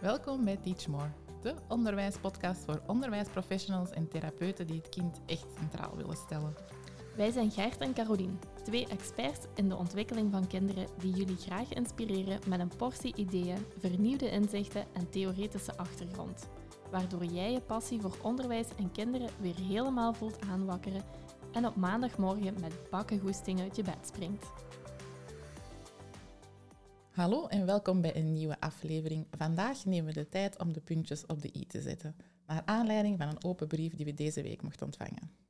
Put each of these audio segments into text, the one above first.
Welkom bij Teach More, de onderwijspodcast voor onderwijsprofessionals en therapeuten die het kind echt centraal willen stellen. Wij zijn Gert en Carolien, twee experts in de ontwikkeling van kinderen die jullie graag inspireren met een portie ideeën, vernieuwde inzichten en theoretische achtergrond. Waardoor jij je passie voor onderwijs en kinderen weer helemaal voelt aanwakkeren en op maandagmorgen met bakken goesting uit je bed springt. Hallo en welkom bij een nieuwe aflevering. Vandaag nemen we de tijd om de puntjes op de i te zetten, naar aanleiding van een open brief die we deze week mochten ontvangen.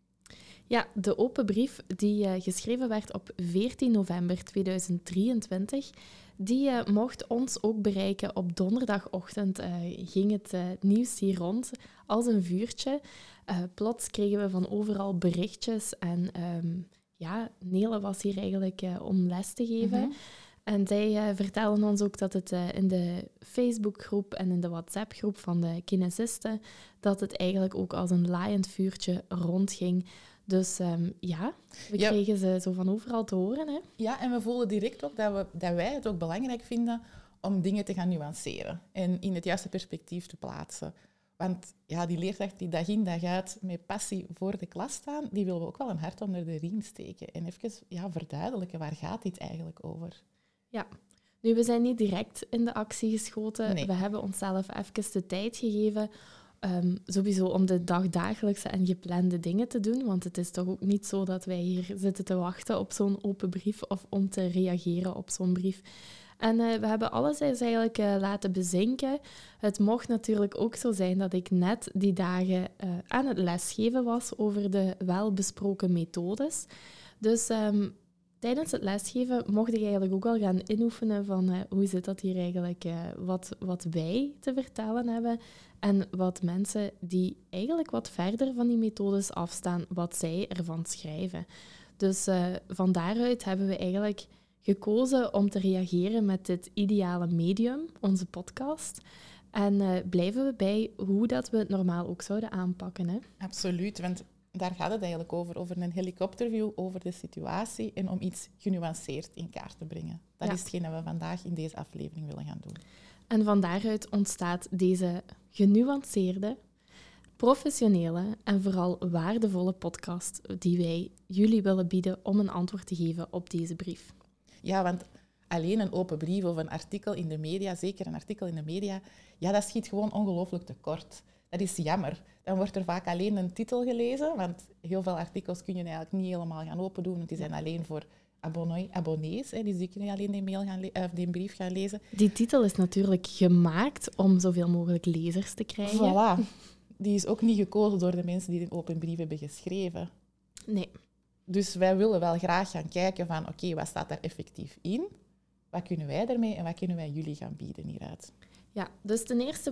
Ja, de open brief die uh, geschreven werd op 14 november 2023, die uh, mocht ons ook bereiken. Op donderdagochtend uh, ging het nieuws hier rond als een vuurtje. plots kregen we van overal berichtjes en um, ja, Nele was hier eigenlijk om les te geven. Mm -hmm. En zij vertellen ons ook dat het in de Facebookgroep en in de WhatsApp-groep van de kinesisten, dat het eigenlijk ook als een laaiend vuurtje rondging. Dus um, ja, we ja. kregen ze zo van overal te horen. Hè? Ja, en we voelen direct ook dat, we, dat wij het ook belangrijk vinden om dingen te gaan nuanceren en in het juiste perspectief te plaatsen. Want ja, die leerkracht die dag in dag uit met passie voor de klas staan, die willen we ook wel een hart onder de riem steken. En even ja, verduidelijken, waar gaat dit eigenlijk over? Ja, nu we zijn niet direct in de actie geschoten. Nee. We hebben onszelf even de tijd gegeven, um, sowieso om de dagdagelijkse en geplande dingen te doen. Want het is toch ook niet zo dat wij hier zitten te wachten op zo'n open brief of om te reageren op zo'n brief. En uh, we hebben alles eigenlijk uh, laten bezinken. Het mocht natuurlijk ook zo zijn dat ik net die dagen uh, aan het lesgeven was over de welbesproken methodes. Dus um, tijdens het lesgeven mocht ik eigenlijk ook al gaan inoefenen van uh, hoe zit dat hier eigenlijk, uh, wat, wat wij te vertellen hebben en wat mensen die eigenlijk wat verder van die methodes afstaan, wat zij ervan schrijven. Dus uh, van daaruit hebben we eigenlijk gekozen om te reageren met dit ideale medium, onze podcast. En blijven we bij hoe dat we het normaal ook zouden aanpakken. Hè? Absoluut, want daar gaat het eigenlijk over, over een helikopterview over de situatie en om iets genuanceerd in kaart te brengen. Dat ja. is hetgeen dat we vandaag in deze aflevering willen gaan doen. En van daaruit ontstaat deze genuanceerde, professionele en vooral waardevolle podcast die wij jullie willen bieden om een antwoord te geven op deze brief. Ja, want alleen een open brief of een artikel in de media, zeker een artikel in de media, ja, dat schiet gewoon ongelooflijk tekort. Dat is jammer. Dan wordt er vaak alleen een titel gelezen, want heel veel artikels kun je eigenlijk niet helemaal gaan open doen, want die zijn alleen voor abonnees, hè, dus die kunnen alleen die, mail gaan of die brief gaan lezen. Die titel is natuurlijk gemaakt om zoveel mogelijk lezers te krijgen. Voilà. Die is ook niet gekozen door de mensen die een open brief hebben geschreven. Nee. Dus wij willen wel graag gaan kijken van, oké, okay, wat staat daar effectief in? Wat kunnen wij ermee en wat kunnen wij jullie gaan bieden hieruit? Ja, dus ten eerste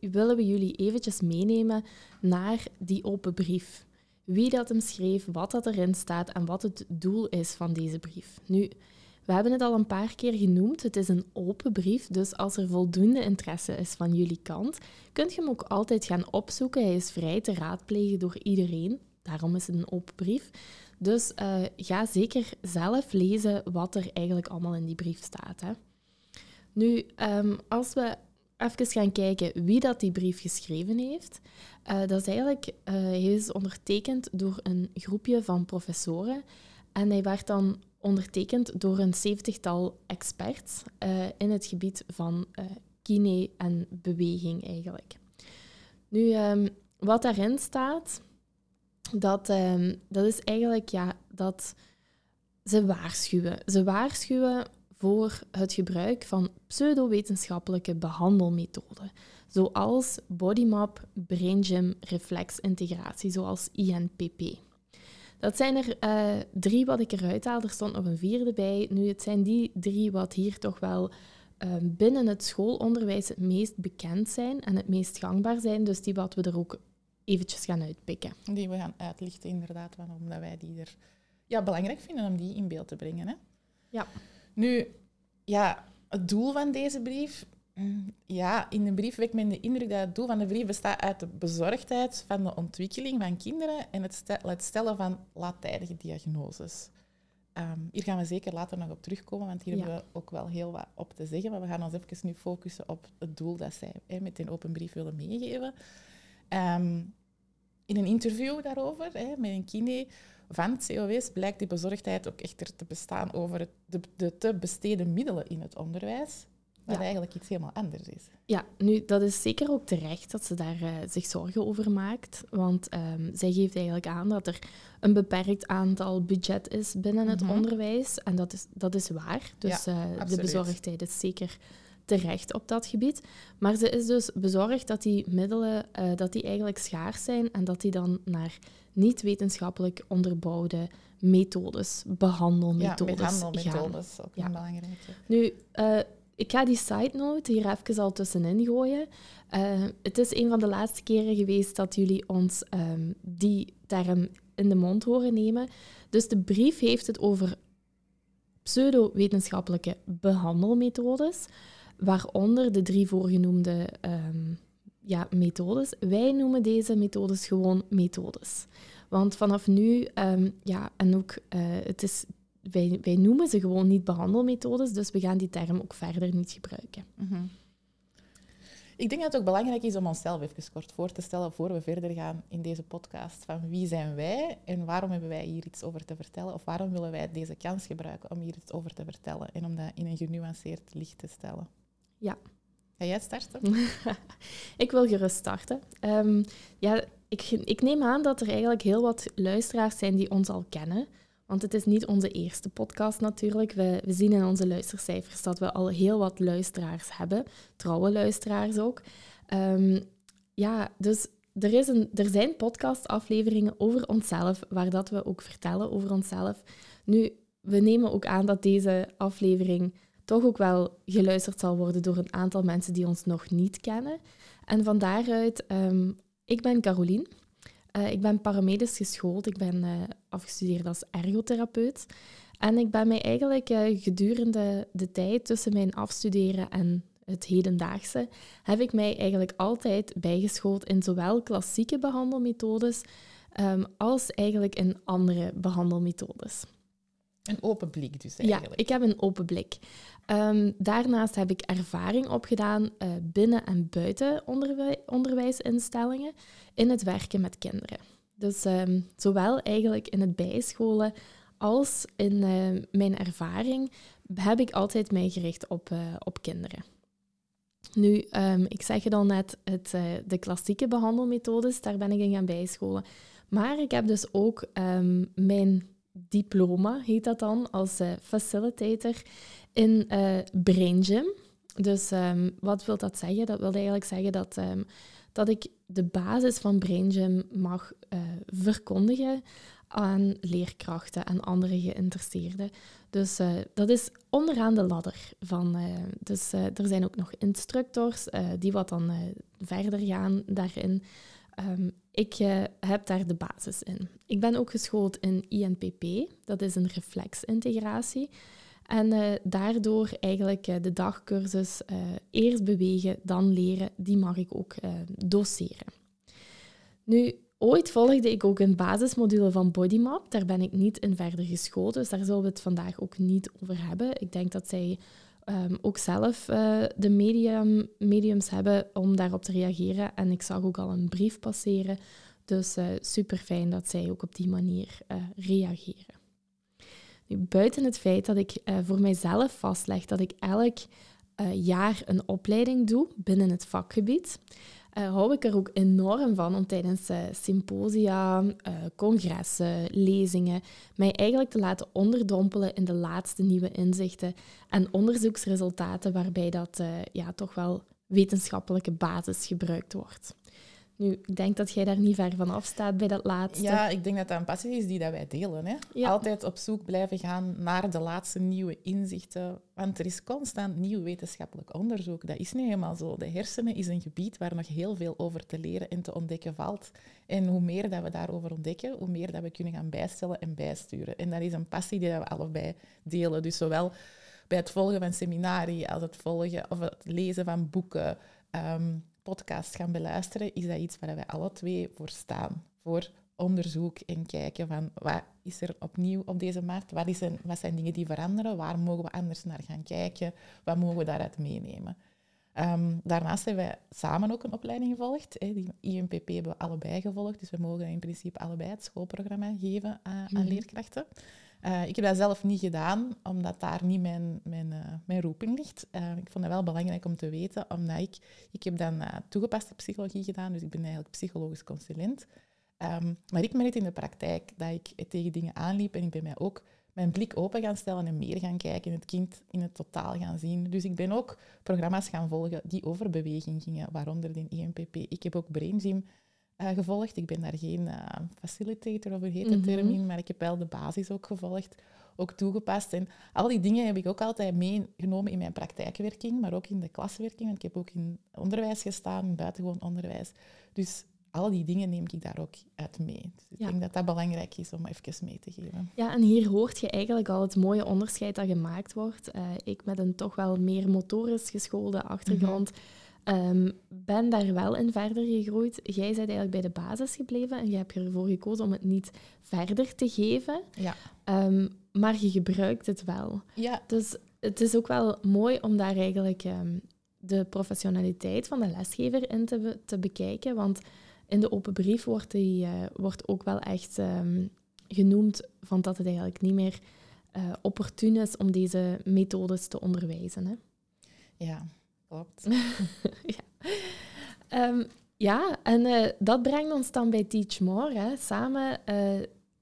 willen we jullie eventjes meenemen naar die open brief. Wie dat hem schreef, wat dat erin staat en wat het doel is van deze brief. Nu, we hebben het al een paar keer genoemd. Het is een open brief, dus als er voldoende interesse is van jullie kant, kunt je hem ook altijd gaan opzoeken. Hij is vrij te raadplegen door iedereen. Daarom is het een open brief. Dus uh, ga zeker zelf lezen wat er eigenlijk allemaal in die brief staat. Hè. Nu, um, als we even gaan kijken wie dat die brief geschreven heeft. Uh, dat is eigenlijk, uh, hij is ondertekend door een groepje van professoren. En hij werd dan ondertekend door een zeventigtal experts uh, in het gebied van kine en beweging eigenlijk. Nu, um, wat daarin staat, dat, um, dat is eigenlijk ja, dat ze waarschuwen. Ze waarschuwen voor het gebruik van pseudowetenschappelijke behandelmethoden, zoals Bodymap, Brain Gym, reflexintegratie, zoals INPP. Dat zijn er uh, drie wat ik eruit haal. Er stond nog een vierde bij. Nu, het zijn die drie wat hier toch wel uh, binnen het schoolonderwijs het meest bekend zijn en het meest gangbaar zijn. Dus die wat we er ook eventjes gaan uitpikken. Die we gaan uitlichten, inderdaad, waarom dat wij die er ja, belangrijk vinden om die in beeld te brengen. Hè? Ja. Nu, ja, het doel van deze brief, Mm, ja, in de brief wekt men de indruk dat het doel van de brief bestaat uit de bezorgdheid van de ontwikkeling van kinderen en het, stellen van laattijdige diagnoses. Ehm, hier gaan we zeker later nog op terugkomen, want hier hebben we ook wel heel wat op te zeggen. Maar we gaan ons even nu focussen op het doel dat zij hè, met een open brief willen meegeven. Ehm, in een interview daarover hè, met een kine van het COW's blijkt die bezorgdheid ook echter te bestaan over de, de te besteden middelen in het onderwijs. Wat eigenlijk iets helemaal anders is. Ja, nu, dat is zeker ook terecht dat ze daar uh, zich zorgen over maakt. Want um, zij geeft eigenlijk aan dat er een beperkt aantal budget is binnen het mhm. onderwijs. En dat is, dat is waar. Dus ja, uh, de bezorgdheid is zeker terecht op dat gebied. Maar ze is dus bezorgd dat die middelen uh, dat die eigenlijk schaars zijn en dat die dan naar niet wetenschappelijk onderbouwde methodes, behandelmethodes, ja, behandelmethodes, ook ja. een belangrijke. Nu, ik ga die side note hier even al tussenin gooien. Uh, het is een van de laatste keren geweest dat jullie ons um, die term in de mond horen nemen. Dus de brief heeft het over pseudo-wetenschappelijke behandelmethodes, waaronder de drie voorgenoemde um, ja, methodes. Wij noemen deze methodes gewoon methodes. Want vanaf nu, um, ja, en ook, uh, het is wij, wij noemen ze gewoon niet behandelmethodes, dus we gaan die term ook verder niet gebruiken. Mhm. Ik denk dat het ook belangrijk is om onszelf even kort voor te stellen voor we verder gaan in deze podcast. Van wie zijn wij en waarom hebben wij hier iets over te vertellen? Of waarom willen wij deze kans gebruiken om hier iets over te vertellen en om dat in een genuanceerd licht te stellen? Ja. Ga jij starten? ik wil gerust starten. Um, ja, ik, ik neem aan dat er eigenlijk heel wat luisteraars zijn die ons al kennen. Want het is niet onze eerste podcast natuurlijk. We, we zien in onze luistercijfers dat we al heel wat luisteraars hebben, trouwe luisteraars ook. Um, ja, dus er, is een, er zijn podcastafleveringen over onszelf, waar dat we ook vertellen over onszelf. Nu, we nemen ook aan dat deze aflevering toch ook wel geluisterd zal worden door een aantal mensen die ons nog niet kennen. En van daaruit, um, ik ben Caroline. Uh, ik ben paramedisch geschoold. Ik ben uh, afgestudeerd als ergotherapeut. En ik ben mij eigenlijk uh, gedurende de tijd tussen mijn afstuderen en het hedendaagse, heb ik mij eigenlijk altijd bijgeschoold in zowel klassieke behandelmethodes um, als eigenlijk in andere behandelmethodes. Een open blik dus eigenlijk. Ja, ik heb een open blik. Um, daarnaast heb ik ervaring opgedaan uh, binnen en buiten onderwij onderwijsinstellingen in het werken met kinderen. Dus um, zowel eigenlijk in het bijscholen als in uh, mijn ervaring heb ik altijd mij gericht op, uh, op kinderen. Nu, um, ik zeg je al net, het, de klassieke behandelmethodes, daar ben ik in gaan bijscholen. Maar ik heb dus ook mijn diploma, heet dat dan, als uh, facilitator in uh, Brain Gym. Dus um, wat wil dat zeggen? Dat wil eigenlijk zeggen dat, um, dat ik de basis van Brain Gym mag uh, verkondigen aan leerkrachten en andere geïnteresseerden. Dus dat is onderaan de ladder. Van, dus er zijn ook nog instructors die wat dan verder gaan daarin. Um, ik uh, heb daar de basis in. Ik ben ook geschoold in INPP, dat is een reflexintegratie. En uh, daardoor eigenlijk uh, de dagcursus eerst bewegen, dan leren, die mag ik ook doseren. Nu, ooit volgde ik ook een basismodule van Bodymap. Daar ben ik niet in verder geschoold, dus daar zullen we het vandaag ook niet over hebben. Ik denk dat zij um, ook zelf uh, de medium, mediums hebben om daarop te reageren. En ik zag ook al een brief passeren. Dus uh, super fijn dat zij ook op die manier uh, reageren. Nu, buiten het feit dat ik voor mijzelf vastleg dat ik elk jaar een opleiding doe binnen het vakgebied, uh, hou ik er ook enorm van om tijdens uh, symposia, uh, congressen, lezingen, mij eigenlijk te laten onderdompelen in de laatste nieuwe inzichten en onderzoeksresultaten waarbij dat ja, toch wel wetenschappelijke basis gebruikt wordt. Nu, ik denk dat jij daar niet ver van afstaat bij dat laatste. Ja, ik denk dat dat een passie is die dat wij delen. Hè? Altijd op zoek blijven gaan naar de laatste nieuwe inzichten. Want er is constant nieuw wetenschappelijk onderzoek. Dat is niet helemaal zo. De hersenen is een gebied waar nog heel veel over te leren en te ontdekken valt. En hoe meer dat we daarover ontdekken, hoe meer dat we kunnen gaan bijstellen en bijsturen. En dat is een passie die we allebei delen. Dus zowel bij het volgen van seminarie, als het volgen of het lezen van boeken, um, podcasts gaan beluisteren, is dat iets waar wij alle twee voor staan. Voor onderzoek en kijken van wat is er opnieuw op deze markt, wat, is wat zijn dingen die veranderen, waar mogen we anders naar gaan kijken, wat mogen we daaruit meenemen. Ehm, daarnaast hebben wij samen ook een opleiding gevolgd. Hè. Die IMPP hebben we allebei gevolgd, dus we mogen in principe allebei het schoolprogramma geven aan, aan mhm. leerkrachten. Uh, ik heb dat zelf niet gedaan, omdat daar niet mijn, mijn, uh, mijn roeping ligt. Uh, ik vond het wel belangrijk om te weten, omdat ik... Ik heb dan toegepaste psychologie gedaan, dus ik ben eigenlijk psychologisch consulent. Um, maar ik merkte in de praktijk dat ik tegen dingen aanliep en ik ben mij ook mijn blik open gaan stellen en meer gaan kijken en het kind in het totaal gaan zien. Dus ik ben ook programma's gaan volgen die over beweging gingen, waaronder de EMPP. Ik heb ook Brain Gym uh, gevolgd. Ik ben daar geen uh, facilitator of heet de mm term in, maar ik heb wel de basis ook gevolgd, ook toegepast. En al die dingen heb ik ook altijd meegenomen in mijn praktijkwerking, maar ook in de klaswerking. Want ik heb ook in onderwijs gestaan, in buitengewoon onderwijs. Dus al die dingen neem ik daar ook uit mee. Dus ik denk dat dat belangrijk is om even mee te geven. Ja, en hier hoort je eigenlijk al het mooie onderscheid dat gemaakt wordt. Uh, ik met een toch wel meer motorisch geschoolde achtergrond um, ben daar wel in verder gegroeid. Jij bent eigenlijk bij de basis gebleven en je hebt ervoor gekozen om het niet verder te geven. Ja. Um, maar je gebruikt het wel. Ja. Dus het is ook wel mooi om daar eigenlijk um, de professionaliteit van de lesgever in te, te bekijken. Want in de open brief wordt, die, uh, wordt ook wel echt genoemd van dat het eigenlijk niet meer uh, opportun is om deze methodes te onderwijzen. Hè? Ja, klopt. ja. Um, ja, en uh, dat brengt ons dan bij Teach More. Hè. Samen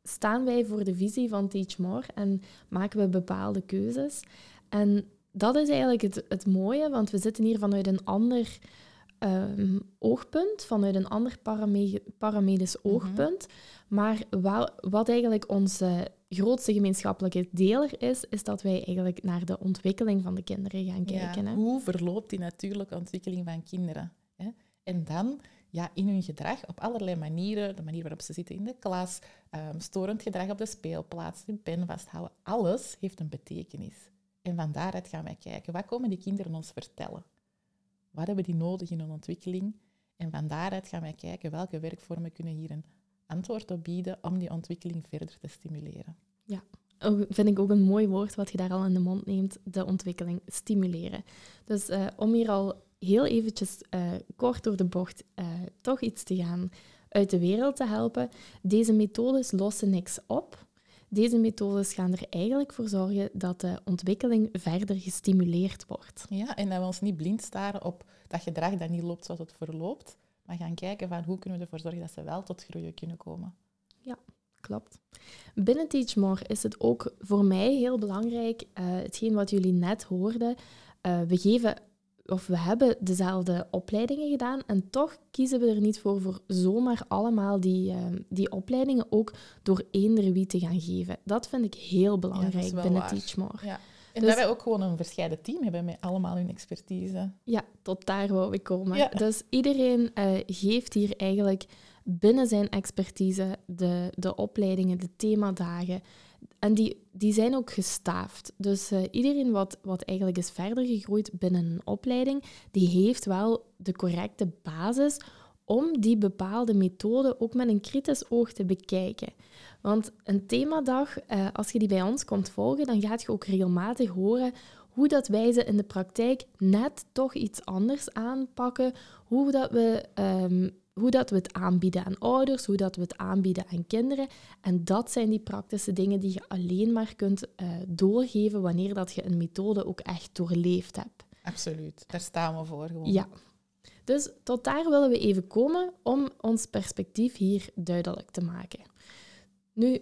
staan wij voor de visie van Teach More en maken we bepaalde keuzes. En dat is eigenlijk het, het mooie, want we zitten hier vanuit een ander um, oogpunt, vanuit een ander paramedisch mhm. oogpunt. Maar wat, wat eigenlijk onze grootste gemeenschappelijke deler is, is dat wij eigenlijk naar de ontwikkeling van de kinderen gaan kijken. hè? Hoe verloopt die natuurlijke ontwikkeling van kinderen? Hè? En dan ja, in hun gedrag op allerlei manieren, de manier waarop ze zitten in de klas, um, storend gedrag op de speelplaats, hun pen vasthouden, alles heeft een betekenis. En van daaruit gaan wij kijken, wat komen die kinderen ons vertellen? Wat hebben die nodig in hun ontwikkeling? En van daaruit gaan wij kijken welke werkvormen kunnen hier een antwoord op bieden om die ontwikkeling verder te stimuleren. Ja, vind ik ook een mooi woord wat je daar al in de mond neemt, de ontwikkeling stimuleren. Dus uh, om hier al heel eventjes uh, kort door de bocht uh, toch iets te gaan uit de wereld te helpen. Deze methodes lossen niks op. Deze methodes gaan er eigenlijk voor zorgen dat de ontwikkeling verder gestimuleerd wordt. Ja, en dat we ons niet blind staren op dat gedrag dat niet loopt zoals het verloopt, maar gaan kijken van hoe kunnen we ervoor zorgen dat ze wel tot groei kunnen komen. Ja, klopt. Binnen Teach More is het ook voor mij heel belangrijk, uh, hetgeen wat jullie net hoorden, uh, we geven of we hebben dezelfde opleidingen gedaan en toch kiezen we er niet voor voor zomaar allemaal die, ehm, die opleidingen ook door eender wie te gaan geven. Dat vind ik heel belangrijk binnen waar. Teachmore. Ja. En dus, dat wij ook gewoon een verscheiden team hebben met allemaal hun expertise. Ja, tot daar wou ik komen. Dus iedereen uh, geeft hier eigenlijk binnen zijn expertise de, de opleidingen, de themadagen, en die, die zijn ook gestaafd. Dus uh, iedereen wat, wat eigenlijk is verder gegroeid binnen een opleiding, die heeft wel de correcte basis om die bepaalde methode ook met een kritisch oog te bekijken. Want een themadag, uh, als je die bij ons komt volgen, dan gaat je ook regelmatig horen hoe dat wij ze in de praktijk net toch iets anders aanpakken, hoe dat we um, hoe dat we het aanbieden aan ouders, hoe dat we het aanbieden aan kinderen. En dat zijn die praktische dingen die je alleen maar kunt uh, doorgeven wanneer dat je een methode ook echt doorleefd hebt. Absoluut, daar staan we voor gewoon. Ja. Dus tot daar willen we even komen om ons perspectief hier duidelijk te maken. Nu,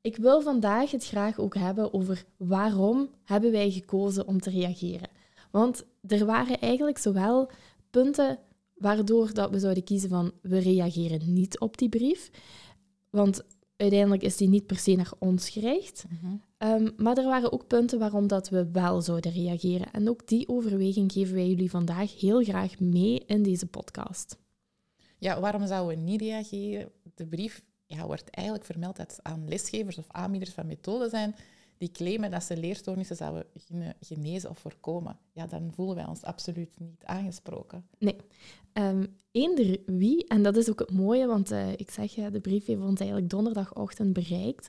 ik wil vandaag het graag ook hebben over waarom hebben wij gekozen om te reageren. Want er waren eigenlijk zowel punten waardoor dat we zouden kiezen van we reageren niet op die brief. Want uiteindelijk is die niet per se naar ons gericht. Mhm. Ehm, maar er waren ook punten waarom dat we wel zouden reageren. En ook die overweging geven wij jullie vandaag heel graag mee in deze podcast. Ja, waarom zouden we niet reageren? De brief ja, wordt eigenlijk vermeld dat aan lesgevers of aanbieders van methoden zijn die claimen dat ze leerstoornissen zouden genezen of voorkomen, ja, dan voelen wij ons absoluut niet aangesproken. Nee. Um, eender wie, en dat is ook het mooie, want uh, ik zeg, uh, de brief heeft ons eigenlijk donderdagochtend bereikt.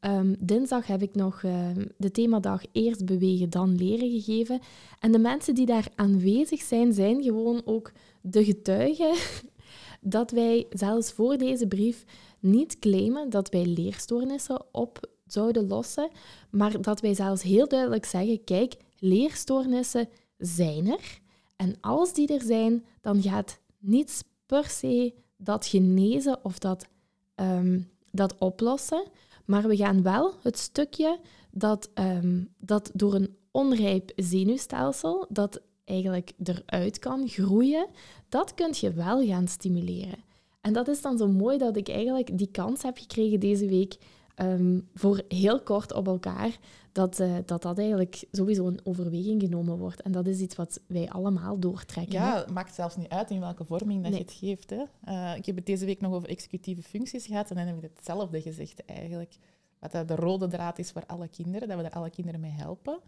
Um, dinsdag heb ik nog uh, de themadag Eerst bewegen, dan leren gegeven. En de mensen die daar aanwezig zijn, zijn gewoon ook de getuigen dat wij zelfs voor deze brief niet claimen dat wij leerstoornissen op zouden lossen, maar dat wij zelfs heel duidelijk zeggen, kijk, leerstoornissen zijn er. En als die er zijn, dan gaat niets per se dat genezen of dat, um, dat oplossen. Maar we gaan wel het stukje dat, um, dat door een onrijp zenuwstelsel, dat eigenlijk eruit kan groeien, dat kun je wel gaan stimuleren. En dat is dan zo mooi dat ik eigenlijk die kans heb gekregen deze week um, voor heel kort op elkaar, dat, uh, dat dat eigenlijk sowieso een overweging genomen wordt. En dat is iets wat wij allemaal doortrekken. Ja, het maakt zelfs niet uit in welke vorming dat je het geeft. Hè. Uh, ik heb het deze week nog over executieve functies gehad en dan heb ik hetzelfde gezegd eigenlijk. Wat dat de rode draad is voor alle kinderen, dat we daar alle kinderen mee helpen,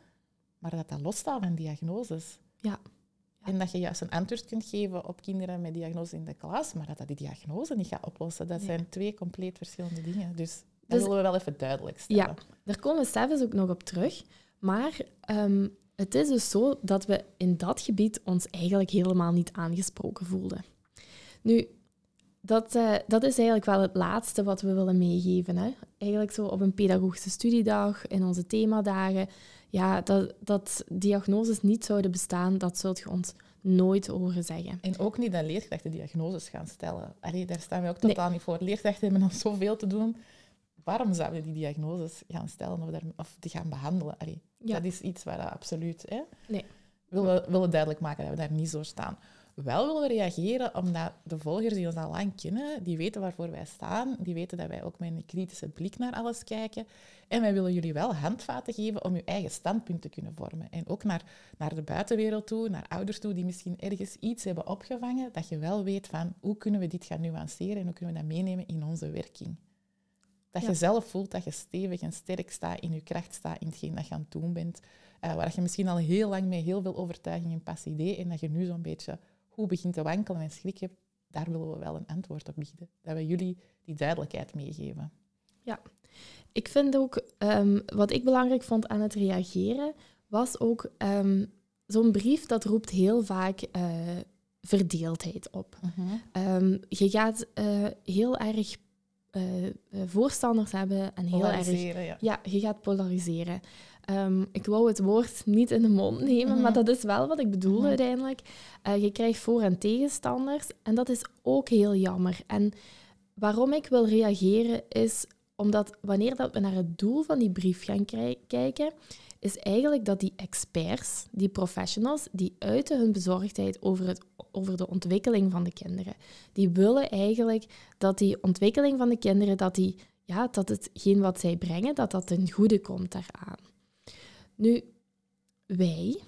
maar dat dat losstaat van diagnoses. Ja. En dat je juist een antwoord kunt geven op kinderen met diagnose in de klas, maar dat dat die diagnose niet gaat oplossen. Dat zijn twee compleet verschillende dingen. Dus dat dus, willen we wel even duidelijk stellen. Ja, daar komen we zelfs ook nog op terug. Maar um, het is dus zo dat we in dat gebied ons eigenlijk helemaal niet aangesproken voelden. Nu, dat, uh, dat is eigenlijk wel het laatste wat we willen meegeven. Hè? Eigenlijk zo op een pedagogische studiedag, in onze themadagen. Ja, dat, dat diagnoses niet zouden bestaan, dat zult je ons nooit horen zeggen. En ook niet dat leerkrachten diagnoses gaan stellen. Allee, daar staan we ook totaal niet voor. Leerkrachten hebben nog zoveel te doen waarom zouden die diagnoses gaan stellen of, daar, of gaan behandelen? Allee, Dat is iets waar dat absoluut... Hè, nee. willen, willen duidelijk maken dat we daar niet zo staan. Wel willen we reageren omdat de volgers die ons al lang kennen, die weten waarvoor wij staan, die weten dat wij ook met een kritische blik naar alles kijken. En wij willen jullie wel handvaten geven om je eigen standpunt te kunnen vormen. En ook naar, naar de buitenwereld toe, naar ouders toe die misschien ergens iets hebben opgevangen, dat je wel weet van hoe kunnen we dit gaan nuanceren en hoe kunnen we dat meenemen in onze werking. Dat je zelf voelt dat je stevig en sterk staat in je kracht staat in hetgeen dat je aan het doen bent. Uh, waar je misschien al heel lang met heel veel overtuiging en passie deed en dat je nu zo'n beetje hoe begint te wankelen en schrik hebt, daar willen we wel een antwoord op bieden. Dat we jullie die duidelijkheid meegeven. Ja, ik vind ook, um, wat ik belangrijk vond aan het reageren, was ook um, zo'n brief dat roept heel vaak uh, verdeeldheid op. Uh -huh. um, je gaat uh, heel erg uh, voorstanders hebben en heel erg. Ja. ja. je gaat polariseren. Um, ik wou het woord niet in de mond nemen, mm -hmm. maar dat is wel wat ik bedoel mm -hmm. uiteindelijk. Uh, je krijgt voor- en tegenstanders en dat is ook heel jammer. En waarom ik wil reageren is omdat wanneer dat we naar het doel van die brief gaan kijken, is eigenlijk dat die experts, die professionals, die uiten hun bezorgdheid over, het, over de ontwikkeling van de kinderen. Die willen eigenlijk dat die ontwikkeling van de kinderen, dat, die, ja, dat hetgeen wat zij brengen, dat dat ten goede komt daaraan. Nu, wij,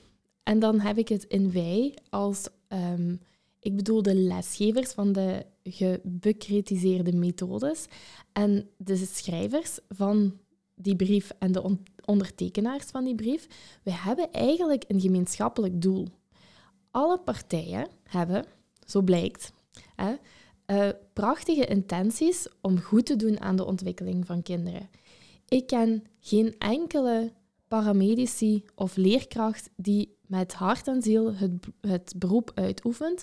en dan heb ik het in wij als, um, ik bedoel de lesgevers van de gebekritiseerde methodes en de schrijvers van die brief en de ondertekenaars van die brief, we hebben eigenlijk een gemeenschappelijk doel. Alle partijen hebben, zo blijkt, hè, uh, prachtige intenties om goed te doen aan de ontwikkeling van kinderen. Ik ken geen enkele paramedici of leerkracht die met hart en ziel het, het beroep uitoefent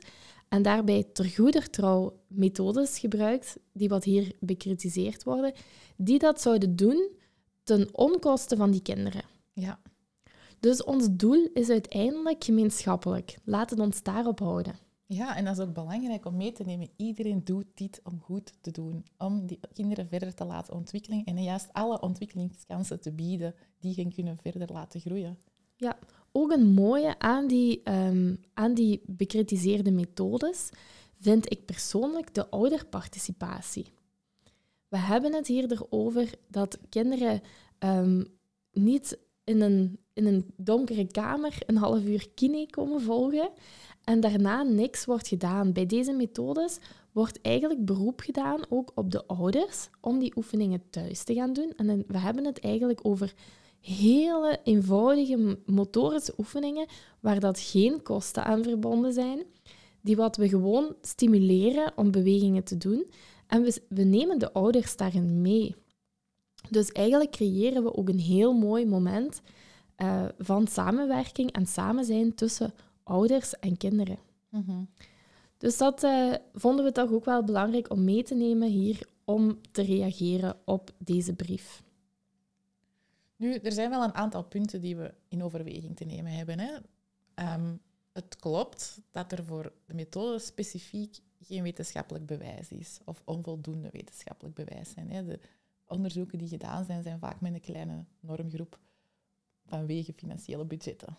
en daarbij ter goeder trouw methodes gebruikt, die wat hier bekritiseerd worden, die dat zouden doen ten onkoste van die kinderen. Ja. Dus ons doel is uiteindelijk gemeenschappelijk. Laten we ons daarop houden. Ja, en dat is ook belangrijk om mee te nemen. Iedereen doet dit om goed te doen, om die kinderen verder te laten ontwikkelen en juist alle ontwikkelingskansen te bieden die hen kunnen verder laten groeien. Ja, ook een mooie aan die, um, aan die bekritiseerde methodes vind ik persoonlijk de ouderparticipatie. We hebben het hier erover dat kinderen um, niet in een, in een donkere kamer een half uur kine komen volgen en daarna niks wordt gedaan. Bij deze methodes wordt eigenlijk beroep gedaan ook op de ouders om die oefeningen thuis te gaan doen. En we hebben het eigenlijk over hele eenvoudige motorische oefeningen waar dat geen kosten aan verbonden zijn, die wat we gewoon stimuleren om bewegingen te doen. En we, we nemen de ouders daarin mee. Dus eigenlijk creëren we ook een heel mooi moment uh, van samenwerking en samen zijn tussen ouders en kinderen. Mhm. Dus dat uh, vonden we toch ook wel belangrijk om mee te nemen hier om te reageren op deze brief. Nu, er zijn wel een aantal punten die we in overweging te nemen hebben. Hè. Ehm, het klopt dat er voor de methode specifiek geen wetenschappelijk bewijs is, of onvoldoende wetenschappelijk bewijs zijn. Hè. De onderzoeken die gedaan zijn, zijn vaak met een kleine normgroep vanwege financiële budgetten.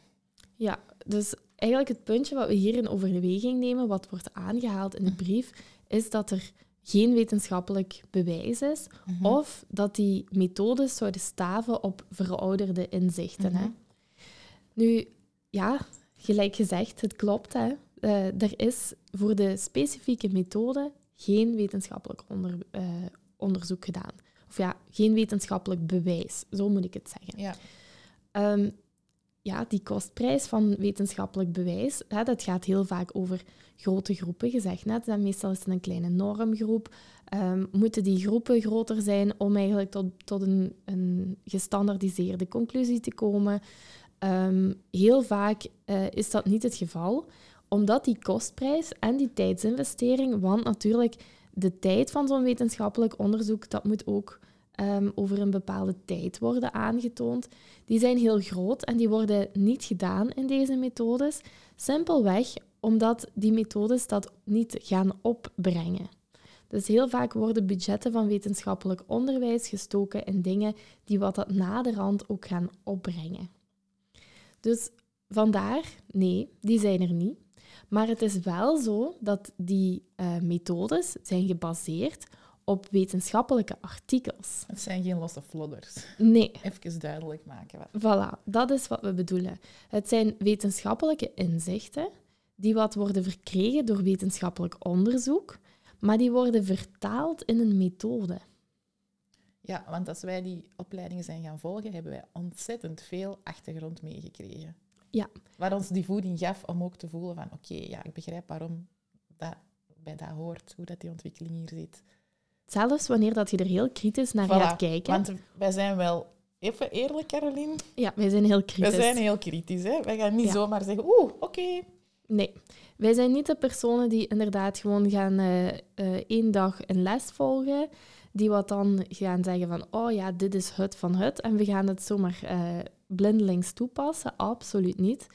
Ja, dus eigenlijk het puntje wat we hier in overweging nemen, wat wordt aangehaald in de brief, is dat er geen wetenschappelijk bewijs is, Mhm. of dat die methodes zouden staven op verouderde inzichten. hè. Mhm. Nu, ja, gelijk gezegd, het klopt. Hè. Eh, er is voor de specifieke methode geen wetenschappelijk onder, eh, onderzoek gedaan. Of ja, geen wetenschappelijk bewijs, zo moet ik het zeggen. Ja. Ehm, ja, die kostprijs van wetenschappelijk bewijs, hè, dat gaat heel vaak over grote groepen, gezegd net. En meestal is het een kleine normgroep. Ehm, moeten die groepen groter zijn om eigenlijk tot, tot een, een gestandardiseerde conclusie te komen? Ehm, heel vaak eh, is dat niet het geval, omdat die kostprijs en die tijdsinvestering, want natuurlijk de tijd van zo'n wetenschappelijk onderzoek, dat moet ook ehm, over een bepaalde tijd worden aangetoond. Die zijn heel groot en die worden niet gedaan in deze methodes. Simpelweg omdat die methodes dat niet gaan opbrengen. Dus heel vaak worden budgetten van wetenschappelijk onderwijs gestoken in dingen die wat dat naderhand ook gaan opbrengen. Dus vandaar, nee, die zijn er niet. Maar het is wel zo dat die eh, methodes zijn gebaseerd op wetenschappelijke artikels. Het zijn geen losse flodders. Nee, Even duidelijk maken. Wat. Voilà, dat is wat we bedoelen. Het zijn wetenschappelijke inzichten die wat worden verkregen door wetenschappelijk onderzoek, maar die worden vertaald in een methode. Ja, want als wij die opleidingen zijn gaan volgen, hebben wij ontzettend veel achtergrond meegekregen. Ja. Waar ons die voeding gaf om ook te voelen van oké, ja, ik begrijp waarom dat bij dat hoort, hoe dat die ontwikkeling hier zit. Zelfs wanneer dat je er heel kritisch naar Voilà, gaat kijken. Want wij zijn wel even eerlijk, Caroline. Ja, wij zijn heel Wij kritisch. zijn heel kritisch. Hè? Wij gaan niet Ja. zomaar zeggen, oeh, oké. Nee, wij zijn niet de personen die inderdaad gewoon gaan eh, eh, één dag een les volgen, die wat dan gaan zeggen van, oh ja, dit is het van het, en we gaan het zomaar eh, blindelings toepassen. Absoluut niet.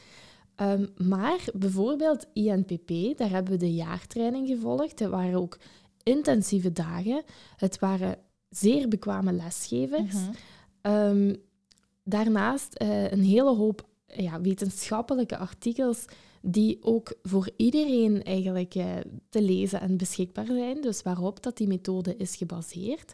Ehm, maar bijvoorbeeld INPP, daar hebben we de jaartraining gevolgd. Het waren ook intensieve dagen. Het waren zeer bekwame lesgevers. Mhm. Ehm, daarnaast eh, een hele hoop ja, wetenschappelijke artikels die ook voor iedereen eigenlijk eh, te lezen en beschikbaar zijn, dus waarop dat die methode is gebaseerd.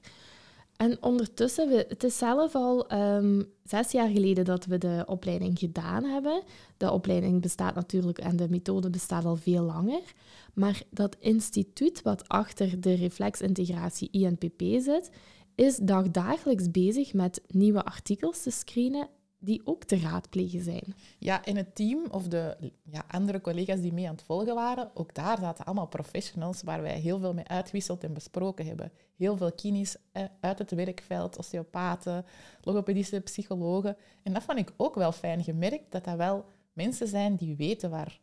En ondertussen, we, het is zelf al ehm, zes jaar geleden dat we de opleiding gedaan hebben. De opleiding bestaat natuurlijk en de methode bestaat al veel langer. Maar dat instituut wat achter de reflexintegratie INPP zit, is dagdagelijks bezig met nieuwe artikels te screenen die ook te raadplegen zijn. Ja, en het team of de ja, andere collega's die mee aan het volgen waren, ook daar zaten allemaal professionals waar wij heel veel mee uitgewisseld en besproken hebben. Heel veel kines eh, uit het werkveld, osteopaten, logopedische psychologen. En dat vond ik ook wel fijn gemerkt, dat dat wel mensen zijn die weten waar,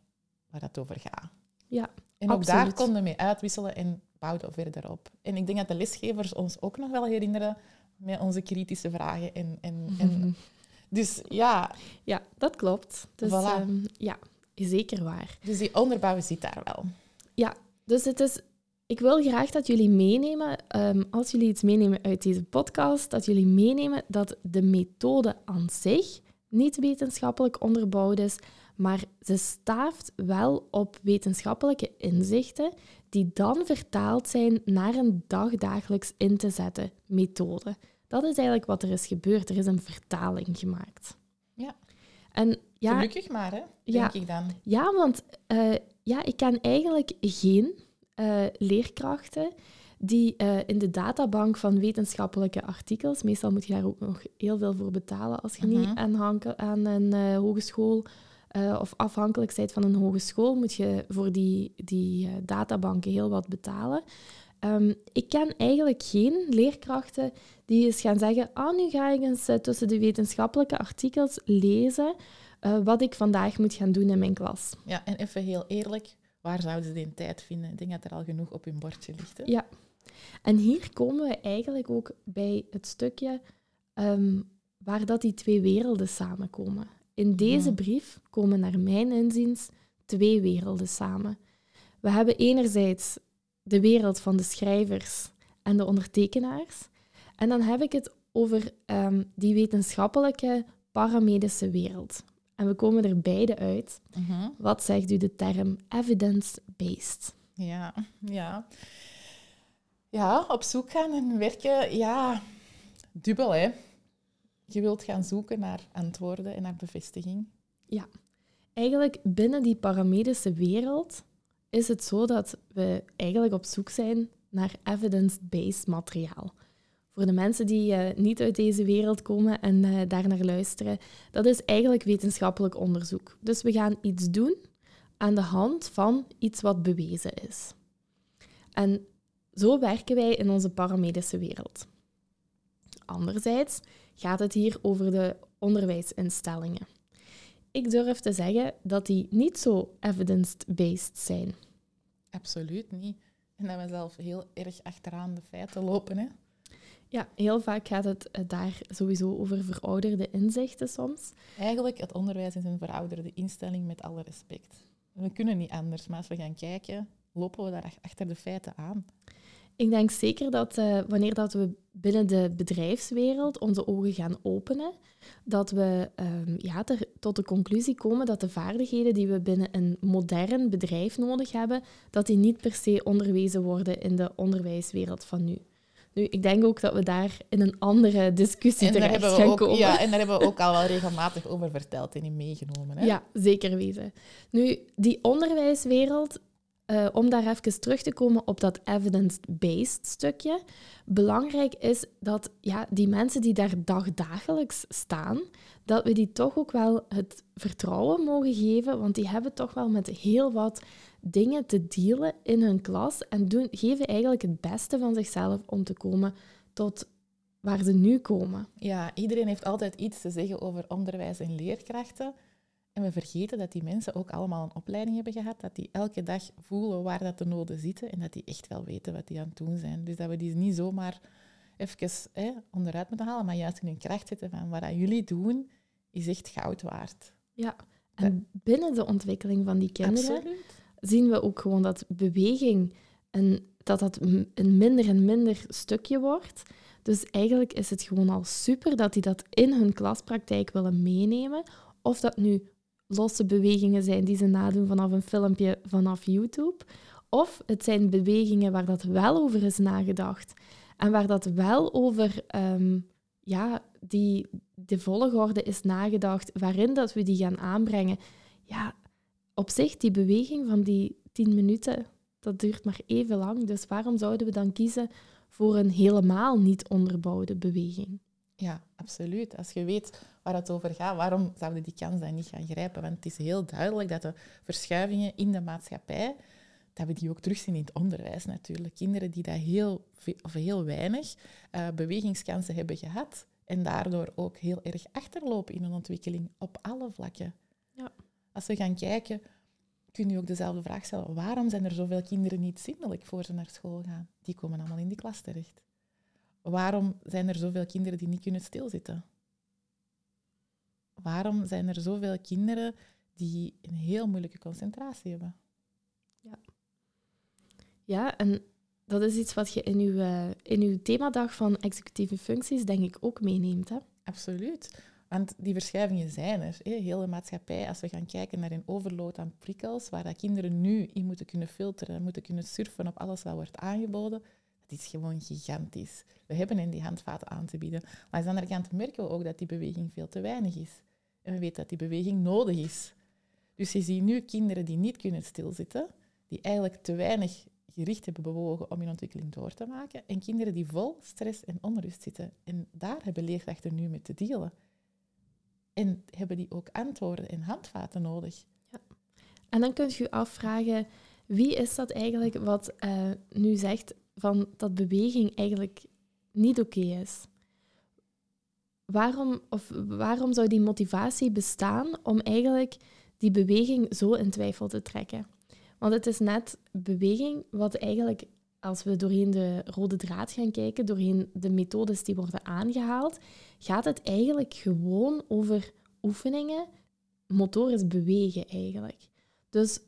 waar het over gaat. Ja, En ook daar konden we mee uitwisselen en bouwden we verder op. En ik denk dat de lesgevers ons ook nog wel herinneren met onze kritische vragen. En, en, en, dus ja, Ja, dat klopt. Dus Voilà. ehm, ja, zeker waar. dus die onderbouw zit daar wel. Dus het is, ik wil graag dat jullie meenemen, ehm, als jullie iets meenemen uit deze podcast, dat jullie meenemen dat de methode aan zich niet wetenschappelijk onderbouwd is, maar ze staaft wel op wetenschappelijke inzichten die dan vertaald zijn naar een dagdagelijks in te zetten methode. Dat is eigenlijk wat er is gebeurd. Er is een vertaling gemaakt. Ja. En ja, Gelukkig maar, hè, Ja. denk ik dan. ja, want eh, ja, ik ken eigenlijk geen eh, leerkrachten die eh, in de databank van wetenschappelijke artikels, meestal moet je daar ook nog heel veel voor betalen als je niet Mhm. aanhangt aan een hogeschool of afhankelijk bent van een hogeschool, moet je voor die, die databanken heel wat betalen. Ehm, ik ken eigenlijk geen leerkrachten die eens gaan zeggen, ah, nu ga ik eens eh, tussen de wetenschappelijke artikels lezen eh, wat ik vandaag moet gaan doen in mijn klas. Ja, en even heel eerlijk, waar zouden ze die tijd vinden? Ik denk dat er al genoeg op hun bordje ligt. Hè? Ja. En hier komen we eigenlijk ook bij het stukje ehm, waar dat die twee werelden samenkomen. In deze Mhm. brief komen naar mijn inziens twee werelden samen. We hebben enerzijds de wereld van de schrijvers en de ondertekenaars. En dan heb ik het over ehm, die wetenschappelijke paramedische wereld. En we komen er beide uit. Mhm. Wat zegt u de term evidence-based? Ja, ja. Ja, op zoek gaan en werken, ja, dubbel hè. Je wilt gaan zoeken naar antwoorden en naar bevestiging. Eigenlijk binnen die paramedische wereld is het zo dat we eigenlijk op zoek zijn naar evidence-based materiaal. Voor de mensen die eh, niet uit deze wereld komen en eh, daar naar luisteren, dat is eigenlijk wetenschappelijk onderzoek. Dus we gaan iets doen aan de hand van iets wat bewezen is. En zo werken wij in onze paramedische wereld. Anderzijds gaat het hier over de onderwijsinstellingen. Ik durf te zeggen dat die niet zo evidence-based zijn. Absoluut niet. En dat we zelf heel erg achteraan de feiten lopen. Hè? Ja, heel vaak gaat het eh, daar sowieso over verouderde inzichten soms. Eigenlijk, het onderwijs is een verouderde instelling met alle respect. We kunnen niet anders, maar als we gaan kijken, lopen we daar ach- achter de feiten aan. Ik denk zeker dat eh, wanneer dat we binnen de bedrijfswereld onze ogen gaan openen, dat we ehm, ja, tot de conclusie komen dat de vaardigheden die we binnen een modern bedrijf nodig hebben, dat die niet per se onderwezen worden in de onderwijswereld van nu. Nu, ik denk ook dat we daar in een andere discussie En terecht gaan ook, komen. ja, en daar hebben we ook al wel regelmatig over verteld en in meegenomen. Hè? Ja, zeker weten. Nu, die onderwijswereld, eh, om daar even terug te komen op dat evidence-based stukje. Belangrijk is dat ja, die mensen die daar dagdagelijks staan, dat we die toch ook wel het vertrouwen mogen geven, want die hebben toch wel met heel wat dingen te dealen in hun klas en doen, geven eigenlijk het beste van zichzelf om te komen tot waar ze nu komen. Ja, iedereen heeft altijd iets te zeggen over onderwijs en leerkrachten. En we vergeten dat die mensen ook allemaal een opleiding hebben gehad, dat die elke dag voelen waar dat de noden zitten en dat die echt wel weten wat die aan het doen zijn. Dus dat we die niet zomaar even hè, onderuit moeten halen, maar juist in hun kracht zetten van wat jullie doen, is echt goud waard. Ja, en binnen de ontwikkeling van die kinderen Absoluut. zien we ook gewoon dat beweging en dat dat een minder en minder stukje wordt. Dus eigenlijk is het gewoon al super dat die dat in hun klaspraktijk willen meenemen. Of dat nu losse bewegingen zijn die ze nadoen vanaf een filmpje vanaf YouTube. Of het zijn bewegingen waar dat wel over is nagedacht. En waar dat wel over ehm, ja, die, de volgorde is nagedacht waarin dat we die gaan aanbrengen. Ja, op zich, die beweging van die tien minuten, dat duurt maar even lang. Dus waarom zouden we dan kiezen voor een helemaal niet onderbouwde beweging? Ja, absoluut. Als je weet waar het over gaat, waarom zouden die kans dan niet gaan grijpen? Want het is heel duidelijk dat de verschuivingen in de maatschappij, dat we die ook terugzien in het onderwijs natuurlijk. Kinderen die dat heel, of heel weinig eh, bewegingskansen hebben gehad en daardoor ook heel erg achterlopen in hun ontwikkeling op alle vlakken. Ja. Als we gaan kijken, kun je ook dezelfde vraag stellen. Waarom zijn er zoveel kinderen niet zindelijk voor ze naar school gaan? Die komen allemaal in die klas terecht. Waarom zijn er zoveel kinderen die niet kunnen stilzitten? Waarom zijn er zoveel kinderen die een heel moeilijke concentratie hebben? Ja, en dat is iets wat je in uw, eh, in uw themadag van executieve functies, denk ik, ook meeneemt. Hè? Absoluut. Want die verschuivingen zijn er. Hè. Heel de maatschappij, als we gaan kijken naar een overload aan prikkels, waar dat kinderen nu in moeten kunnen filteren, moeten kunnen surfen op alles wat wordt aangeboden, dat is gewoon gigantisch. We hebben hen die handvaten aan te bieden. Maar aan de andere kant merken we ook dat die beweging veel te weinig is. En we weten dat die beweging nodig is. Dus je ziet nu kinderen die niet kunnen stilzitten, die eigenlijk te weinig gericht hebben bewogen om hun ontwikkeling door te maken. En kinderen die vol stress en onrust zitten. En daar hebben leerkrachten nu mee te dealen. En hebben die ook antwoorden en handvaten nodig. Ja. En dan kunt je je afvragen, wie is dat eigenlijk wat uh, nu zegt van dat beweging eigenlijk niet oké is? Waarom, of waarom zou die motivatie bestaan om eigenlijk die beweging zo in twijfel te trekken? Want het is net beweging wat eigenlijk, als we doorheen de rode draad gaan kijken, doorheen de methodes die worden aangehaald, gaat het eigenlijk gewoon over oefeningen, motorisch bewegen eigenlijk. Dus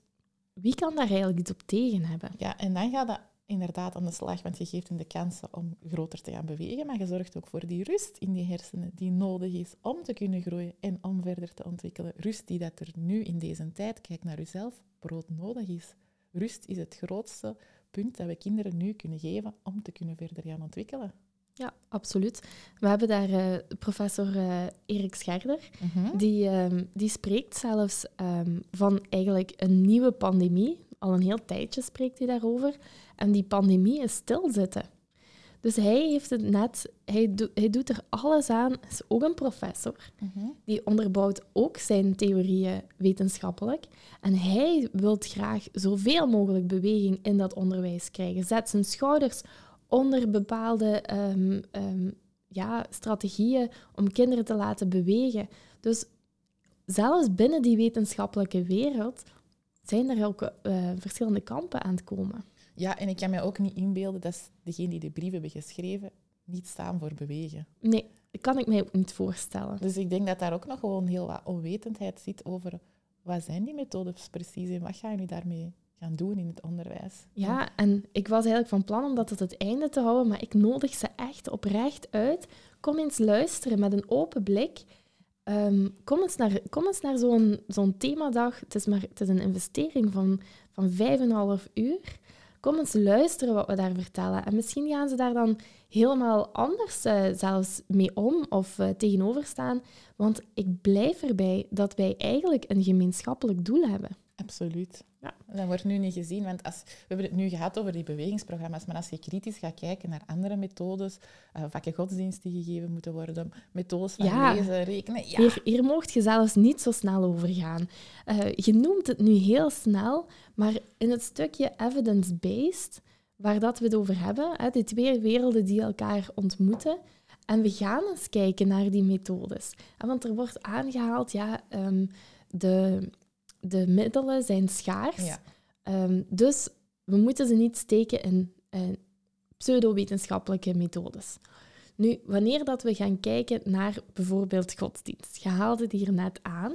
wie kan daar eigenlijk iets op tegen hebben? Ja, en dan gaat dat inderdaad aan de slag, want je geeft hem de kansen om groter te gaan bewegen, maar je zorgt ook voor die rust in die hersenen die nodig is om te kunnen groeien en om verder te ontwikkelen. Rust die dat er nu in deze tijd, kijk naar jezelf, brood nodig is. Rust is het grootste punt dat we kinderen nu kunnen geven om te kunnen verder gaan ontwikkelen. Ja, absoluut. We hebben daar uh, professor uh, Erik Scherder, mhm. die, um, die spreekt zelfs um, van eigenlijk een nieuwe pandemie. Al een heel tijdje spreekt hij daarover. En die pandemie is stilzitten. Dus hij heeft het net, hij, do, hij doet er alles aan, is ook een professor. Mhm. Die onderbouwt ook zijn theorieën wetenschappelijk. En hij wil graag zoveel mogelijk beweging in dat onderwijs krijgen. Zet zijn schouders onder bepaalde um, um, ja, strategieën om kinderen te laten bewegen. Dus zelfs binnen die wetenschappelijke wereld zijn er ook uh, verschillende kampen aan het komen. Ja, en ik kan mij ook niet inbeelden dat degenen die de brief hebben geschreven niet staan voor bewegen. Nee, dat kan ik mij ook niet voorstellen. Dus ik denk dat daar ook nog gewoon heel wat onwetendheid zit over wat zijn die methodes precies en wat gaan jullie daarmee gaan doen in het onderwijs. Ja, en ik was eigenlijk van plan om dat tot het einde te houden, maar ik nodig ze echt oprecht uit. Kom eens luisteren met een open blik. Ehm, kom eens naar, kom eens naar zo'n zo'n themadag. Het is, maar, het is een investering van, van vijf en een half uur. Kom eens luisteren wat we daar vertellen. En misschien gaan ze daar dan helemaal anders uh, zelfs mee om of uh, tegenover staan. Want ik blijf erbij dat wij eigenlijk een gemeenschappelijk doel hebben. Absoluut. Ja. Dat wordt nu niet gezien, want als, we hebben het nu gehad over die bewegingsprogramma's, maar als je kritisch gaat kijken naar andere methodes, uh, vakken godsdienst die gegeven moeten worden, methodes van ja. lezen, rekenen... Ja. Hier, hier mocht je zelfs niet zo snel over gaan. Uh, je noemt het nu heel snel, maar in het stukje evidence-based, waar dat we het over hebben, hè, die twee werelden die elkaar ontmoeten, en we gaan eens kijken naar die methodes. Want er wordt aangehaald, ja, um, de de middelen zijn schaars. Ja. Um, dus we moeten ze niet steken in, in pseudowetenschappelijke methodes. Nu, wanneer dat we gaan kijken naar bijvoorbeeld godsdienst, je haalde het hier net aan.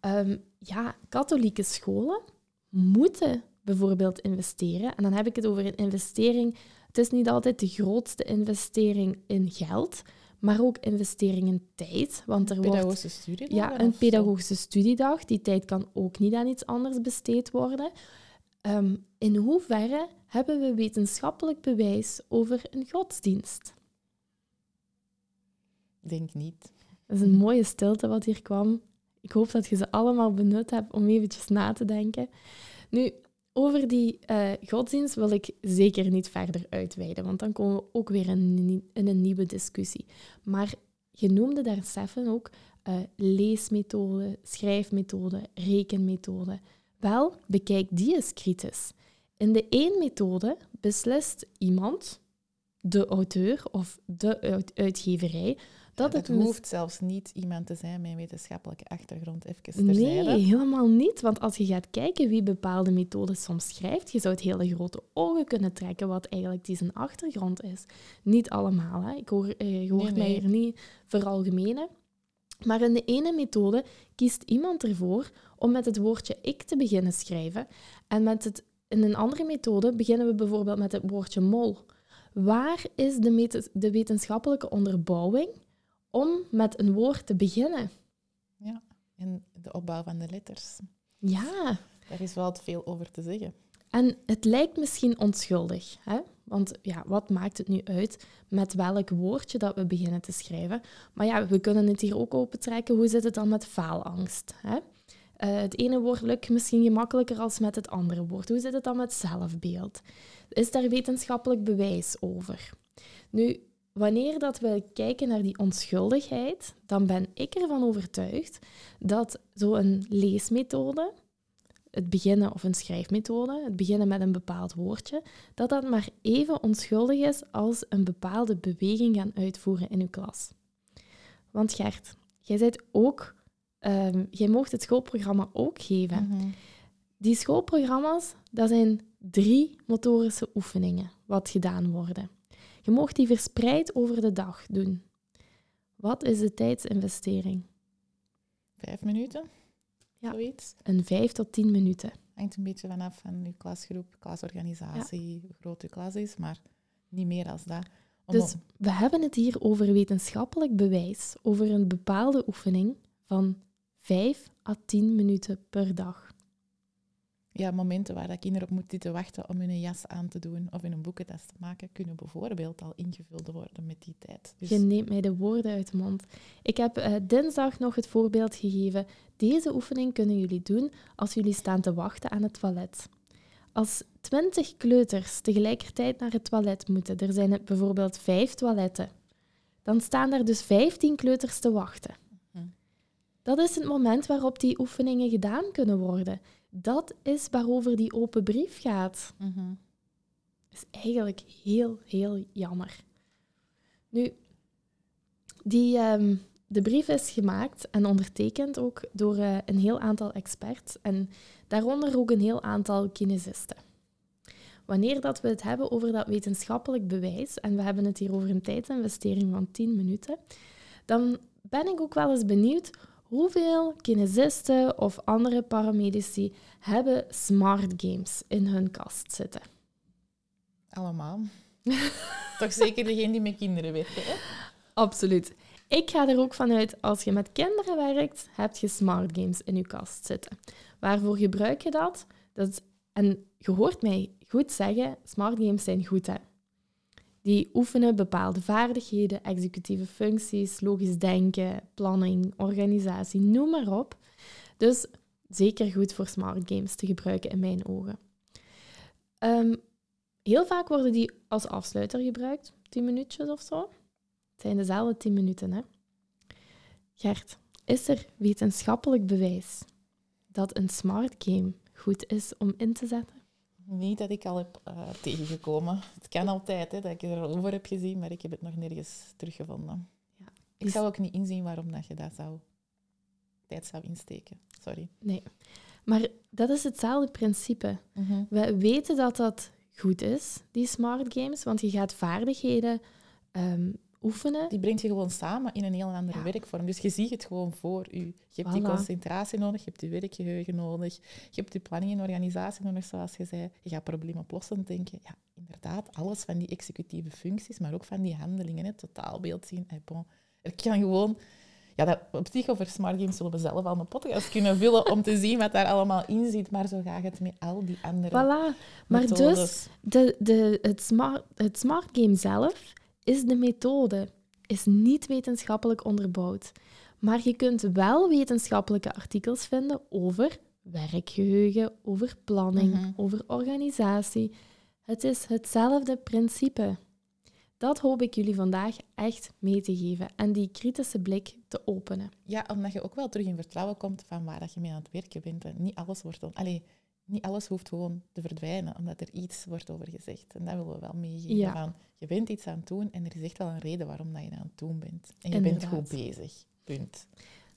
Um, ja, katholieke scholen moeten bijvoorbeeld investeren. En dan heb ik het over een investering. Het is niet altijd de grootste investering in geld, maar ook investering in tijd. Want er pedagogische wordt, studiedag? Ja, een pedagogische studiedag. Die tijd kan ook niet aan iets anders besteed worden. Um, in hoeverre hebben we wetenschappelijk bewijs over een godsdienst? Ik denk niet. Dat is een mooie stilte wat hier kwam. Ik hoop dat je ze allemaal benut hebt om eventjes na te denken. Nu, over die uh, godsdienst wil ik zeker niet verder uitweiden, want dan komen we ook weer in, in een nieuwe discussie. Maar je noemde daar, Stefan, ook uh, leesmethode, schrijfmethode, rekenmethode. Wel, bekijk die eens kritisch. In de één methode beslist iemand, de auteur of de uitgeverij, dat het, hoeft zelfs niet iemand te zijn met een wetenschappelijke achtergrond. Even terzijde. Nee, helemaal niet. Want als je gaat kijken wie bepaalde methodes soms schrijft, je zou het hele grote ogen kunnen trekken wat eigenlijk die zijn achtergrond is. Niet allemaal. Hè. Ik hoor, eh, je hoort mij hier niet veralgemenen. Maar in de ene methode kiest iemand ervoor om met het woordje ik te beginnen schrijven. En met het, in een andere methode beginnen we bijvoorbeeld met het woordje mol. Waar is de, de wetenschappelijke onderbouwing om met een woord te beginnen. Ja, en de opbouw van de letters. Ja. Daar is wel veel over te zeggen. En het lijkt misschien onschuldig, hè? want ja, wat maakt het nu uit met welk woordje dat we beginnen te schrijven? Maar ja, we kunnen het hier ook opentrekken. Hoe zit het dan met faalangst? Hè? Eh, het ene woord lukt misschien gemakkelijker als met het andere woord. Hoe zit het dan met zelfbeeld? Is daar wetenschappelijk bewijs over? Nu, wanneer dat we kijken naar die onschuldigheid, dan ben ik ervan overtuigd dat zo'n leesmethode, het beginnen of een schrijfmethode, het beginnen met een bepaald woordje, dat dat maar even onschuldig is als een bepaalde beweging gaan uitvoeren in uw klas. Want Gert, jij bent ook, um, jij mocht het schoolprogramma ook geven. Mhm. Die schoolprogramma's, dat zijn drie motorische oefeningen wat gedaan worden. Je mag die verspreid over de dag doen. Wat is de tijdsinvestering? Vijf minuten? Ja. Zoiets? Een vijf tot tien minuten. Hangt een beetje vanaf van uw klasgroep, klasorganisatie, hoe groot uw klas is, maar niet meer als dat. Om Dus we hebben het hier over wetenschappelijk bewijs, over een bepaalde oefening van 5 à 10 minuten per dag. Ja, momenten waar dat kinderen op moeten zitten wachten om hun jas aan te doen of hun boekentas te maken, kunnen bijvoorbeeld al ingevuld worden met die tijd. Dus Je neemt mij de woorden uit de mond. Ik heb eh, dinsdag nog het voorbeeld gegeven. Deze oefening kunnen jullie doen als jullie staan te wachten aan het toilet. Als twintig kleuters tegelijkertijd naar het toilet moeten, er zijn bijvoorbeeld vijf toiletten, dan staan er dus vijftien kleuters te wachten. Mhm. Dat is het moment waarop die oefeningen gedaan kunnen worden. Dat is waarover die open brief gaat Mhm. is eigenlijk heel, heel jammer. Nu, die, ehm, de brief is gemaakt en ondertekend ook door eh, een heel aantal experts en daaronder ook een heel aantal kinesisten. Wanneer dat we het hebben over dat wetenschappelijk bewijs, en we hebben het hier over een tijdsinvestering van 10 minuten, dan ben ik ook wel eens benieuwd hoeveel kinesisten of andere paramedici hebben smart games in hun kast zitten. Allemaal. Toch zeker degene die met kinderen werken. Hè? Absoluut. Ik ga er ook vanuit, als je met kinderen werkt, heb je smart games in je kast zitten. Waarvoor gebruik je dat? dat en je hoort mij goed zeggen, smart games zijn goed, hè. Die oefenen bepaalde vaardigheden, executieve functies, logisch denken, planning, organisatie, noem maar op. Dus zeker goed voor smart games te gebruiken in mijn ogen. Ehm, heel vaak worden die als afsluiter gebruikt, 10 minuutjes of zo. Het zijn dezelfde 10 minuten, hè? Gert, is er wetenschappelijk bewijs dat een smart game goed is om in te zetten? Niet dat ik al heb eh, tegengekomen. Het kan altijd hè, dat ik er al over heb gezien, maar ik heb het nog nergens teruggevonden. Ja. Ik zou ook niet inzien waarom dat je dat zou, tijd zou insteken. Sorry. Nee. Maar dat is hetzelfde principe. We weten dat dat goed is, die smart games, want je gaat vaardigheden ehm, oefenen. Die brengt je gewoon samen in een heel andere Ja. werkvorm. Dus je ziet het gewoon voor je. Je hebt die concentratie nodig, je hebt je werkgeheugen nodig, je hebt je planning en organisatie nodig, zoals je zei. Je gaat probleemoplossend denken. Ja, inderdaad, alles van die executieve functies, maar ook van die handelingen, het totaalbeeld zien. Eh, bon. Er kan gewoon... Ja, dat, op zich over smart games zullen we zelf al een podcast kunnen vullen om te zien wat daar allemaal in zit. Maar zo gaat het met al die andere Voilà. Maar methodes. dus, de, de, het, smart, het smart game zelf is de methode, is niet wetenschappelijk onderbouwd. Maar je kunt wel wetenschappelijke artikels vinden over werkgeheugen, over planning, Mhm. over organisatie. Het is hetzelfde principe. Dat hoop ik jullie vandaag echt mee te geven en die kritische blik te openen. Ja, omdat je ook wel terug in vertrouwen komt van waar dat je mee aan het werken bent. En niet alles, wordt dan, allee, niet alles hoeft gewoon te verdwijnen, omdat er iets wordt over gezegd. En dat willen we wel meegeven. Ja. Van, je bent iets aan het doen en er is echt wel een reden waarom dat je dat aan het doen bent. En je Inderdaad. bent goed bezig. Punt.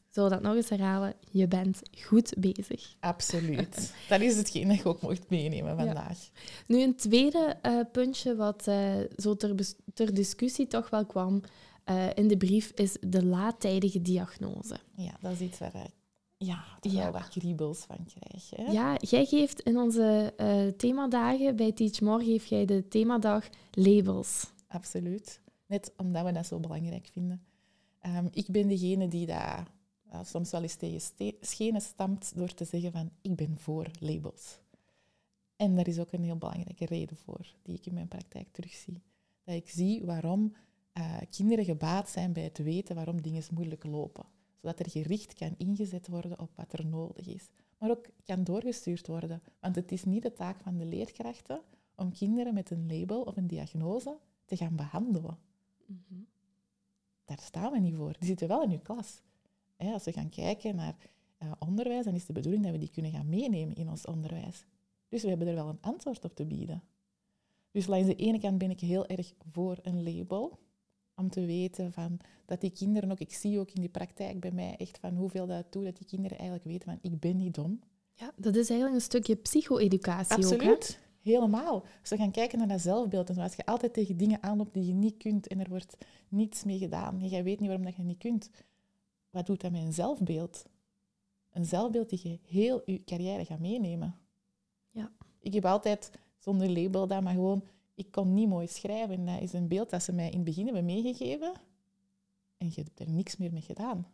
Zullen we dat nog eens herhalen? Je bent goed bezig. Absoluut. dat is hetgeen dat je ook mocht meenemen Ja. vandaag. Nu, een tweede eh, puntje wat eh, zo ter, ter discussie toch wel kwam eh, in de brief, is de laattijdige diagnose. Ja, dat is iets waar ik ja, toch Ja. wel wat kriebels van krijg. Hè? Ja, jij geeft in onze eh, themadagen bij Teach More, geef jij de themadag labels. Absoluut. Net omdat we dat zo belangrijk vinden. Ehm, ik ben degene die dat ja, soms wel eens tegen schenen stampt door te zeggen van ik ben voor labels. En daar is ook een heel belangrijke reden voor, die ik in mijn praktijk terugzie. Dat ik zie waarom eh, kinderen gebaat zijn bij het weten waarom dingen moeilijk lopen. Zodat er gericht kan ingezet worden op wat er nodig is. Maar ook kan doorgestuurd worden. Want het is niet de taak van de leerkrachten om kinderen met een label of een diagnose te gaan behandelen. Mhm. Daar staan we niet voor. Die zitten wel in uw klas. als we gaan kijken naar uh, onderwijs, dan is de bedoeling dat we die kunnen gaan meenemen in ons onderwijs. Dus we hebben er wel een antwoord op te bieden. Dus langs de ene kant ben ik heel erg voor een label. Om te weten van, dat die kinderen ook, ik zie ook in die praktijk bij mij echt van hoeveel dat doet, dat die kinderen eigenlijk weten van ik ben niet dom. Ja, dat is eigenlijk een stukje psycho-educatie Absoluut. Helemaal. Als we gaan kijken naar dat zelfbeeld, en als je altijd tegen dingen aanloopt die je niet kunt en er wordt niets mee gedaan en jij weet niet waarom dat je niet kunt, wat doet dat met een zelfbeeld? Een zelfbeeld die je heel je carrière gaat meenemen. Ja. Ik heb altijd zonder label dat, maar gewoon, ik kon niet mooi schrijven. Dat is een beeld dat ze mij in het begin hebben meegegeven en je hebt er niks meer mee gedaan.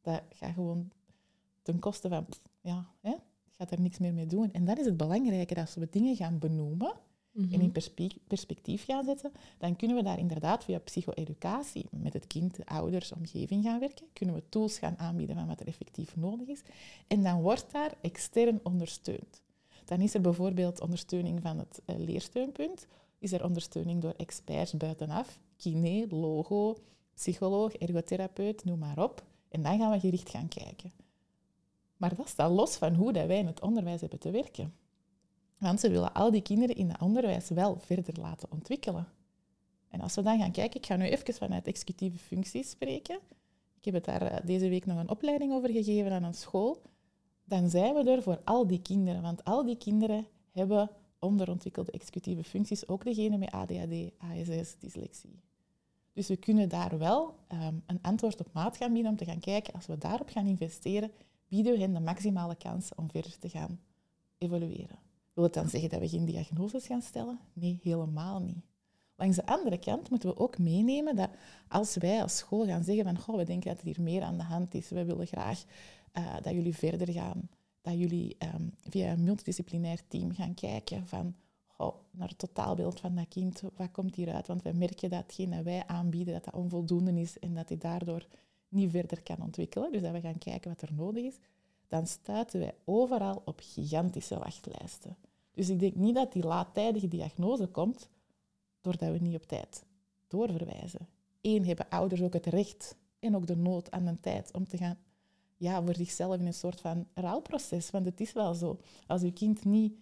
Dat gaat gewoon ten koste van, ja, hè, je gaat er niks meer mee doen. En dat is het belangrijke, dat als we dingen gaan benoemen en in Mhm. perspectief gaan zetten, dan kunnen we daar inderdaad via psycho-educatie met het kind, de ouders, omgeving gaan werken. Kunnen we tools gaan aanbieden van wat er effectief nodig is. En dan wordt daar extern ondersteund. Dan is er bijvoorbeeld ondersteuning van het eh, leersteunpunt. Is er ondersteuning door experts buitenaf, kiné, logo, psycholoog, ergotherapeut, noem maar op. En dan gaan we gericht gaan kijken. Maar dat staat los van hoe dat wij in het onderwijs hebben te werken. Want ze willen al die kinderen in het onderwijs wel verder laten ontwikkelen. En als we dan gaan kijken, ik ga nu even vanuit executieve functies spreken. Ik heb het daar eh, deze week nog een opleiding over gegeven aan een school. Dan zijn we er voor al die kinderen. Want al die kinderen hebben onderontwikkelde executieve functies, ook degene met ADHD, ASS, dyslexie. Dus we kunnen daar wel ehm, een antwoord op maat gaan bieden om te gaan kijken, als we daarop gaan investeren, bieden we hen de maximale kans om verder te gaan evolueren. Wil het dan zeggen dat we geen diagnoses gaan stellen? Nee, helemaal niet. Langs de andere kant moeten we ook meenemen dat als wij als school gaan zeggen van goh, we denken dat er hier meer aan de hand is, we willen graag eh, dat jullie verder gaan, dat jullie ehm, via een multidisciplinair team gaan kijken van naar het totaalbeeld van dat kind, wat komt hieruit? Want wij merken dat hetgeen dat wij aanbieden, dat dat onvoldoende is en dat hij daardoor niet verder kan ontwikkelen. Dus dat we gaan kijken wat er nodig is. Dan stuiten wij overal op gigantische wachtlijsten. Dus ik denk niet dat die laattijdige diagnose komt doordat we niet op tijd doorverwijzen. Eén, hebben ouders ook het recht en ook de nood aan een tijd om te gaan ja, voor zichzelf in een soort van rouwproces. Want het is wel zo. Als uw kind niet...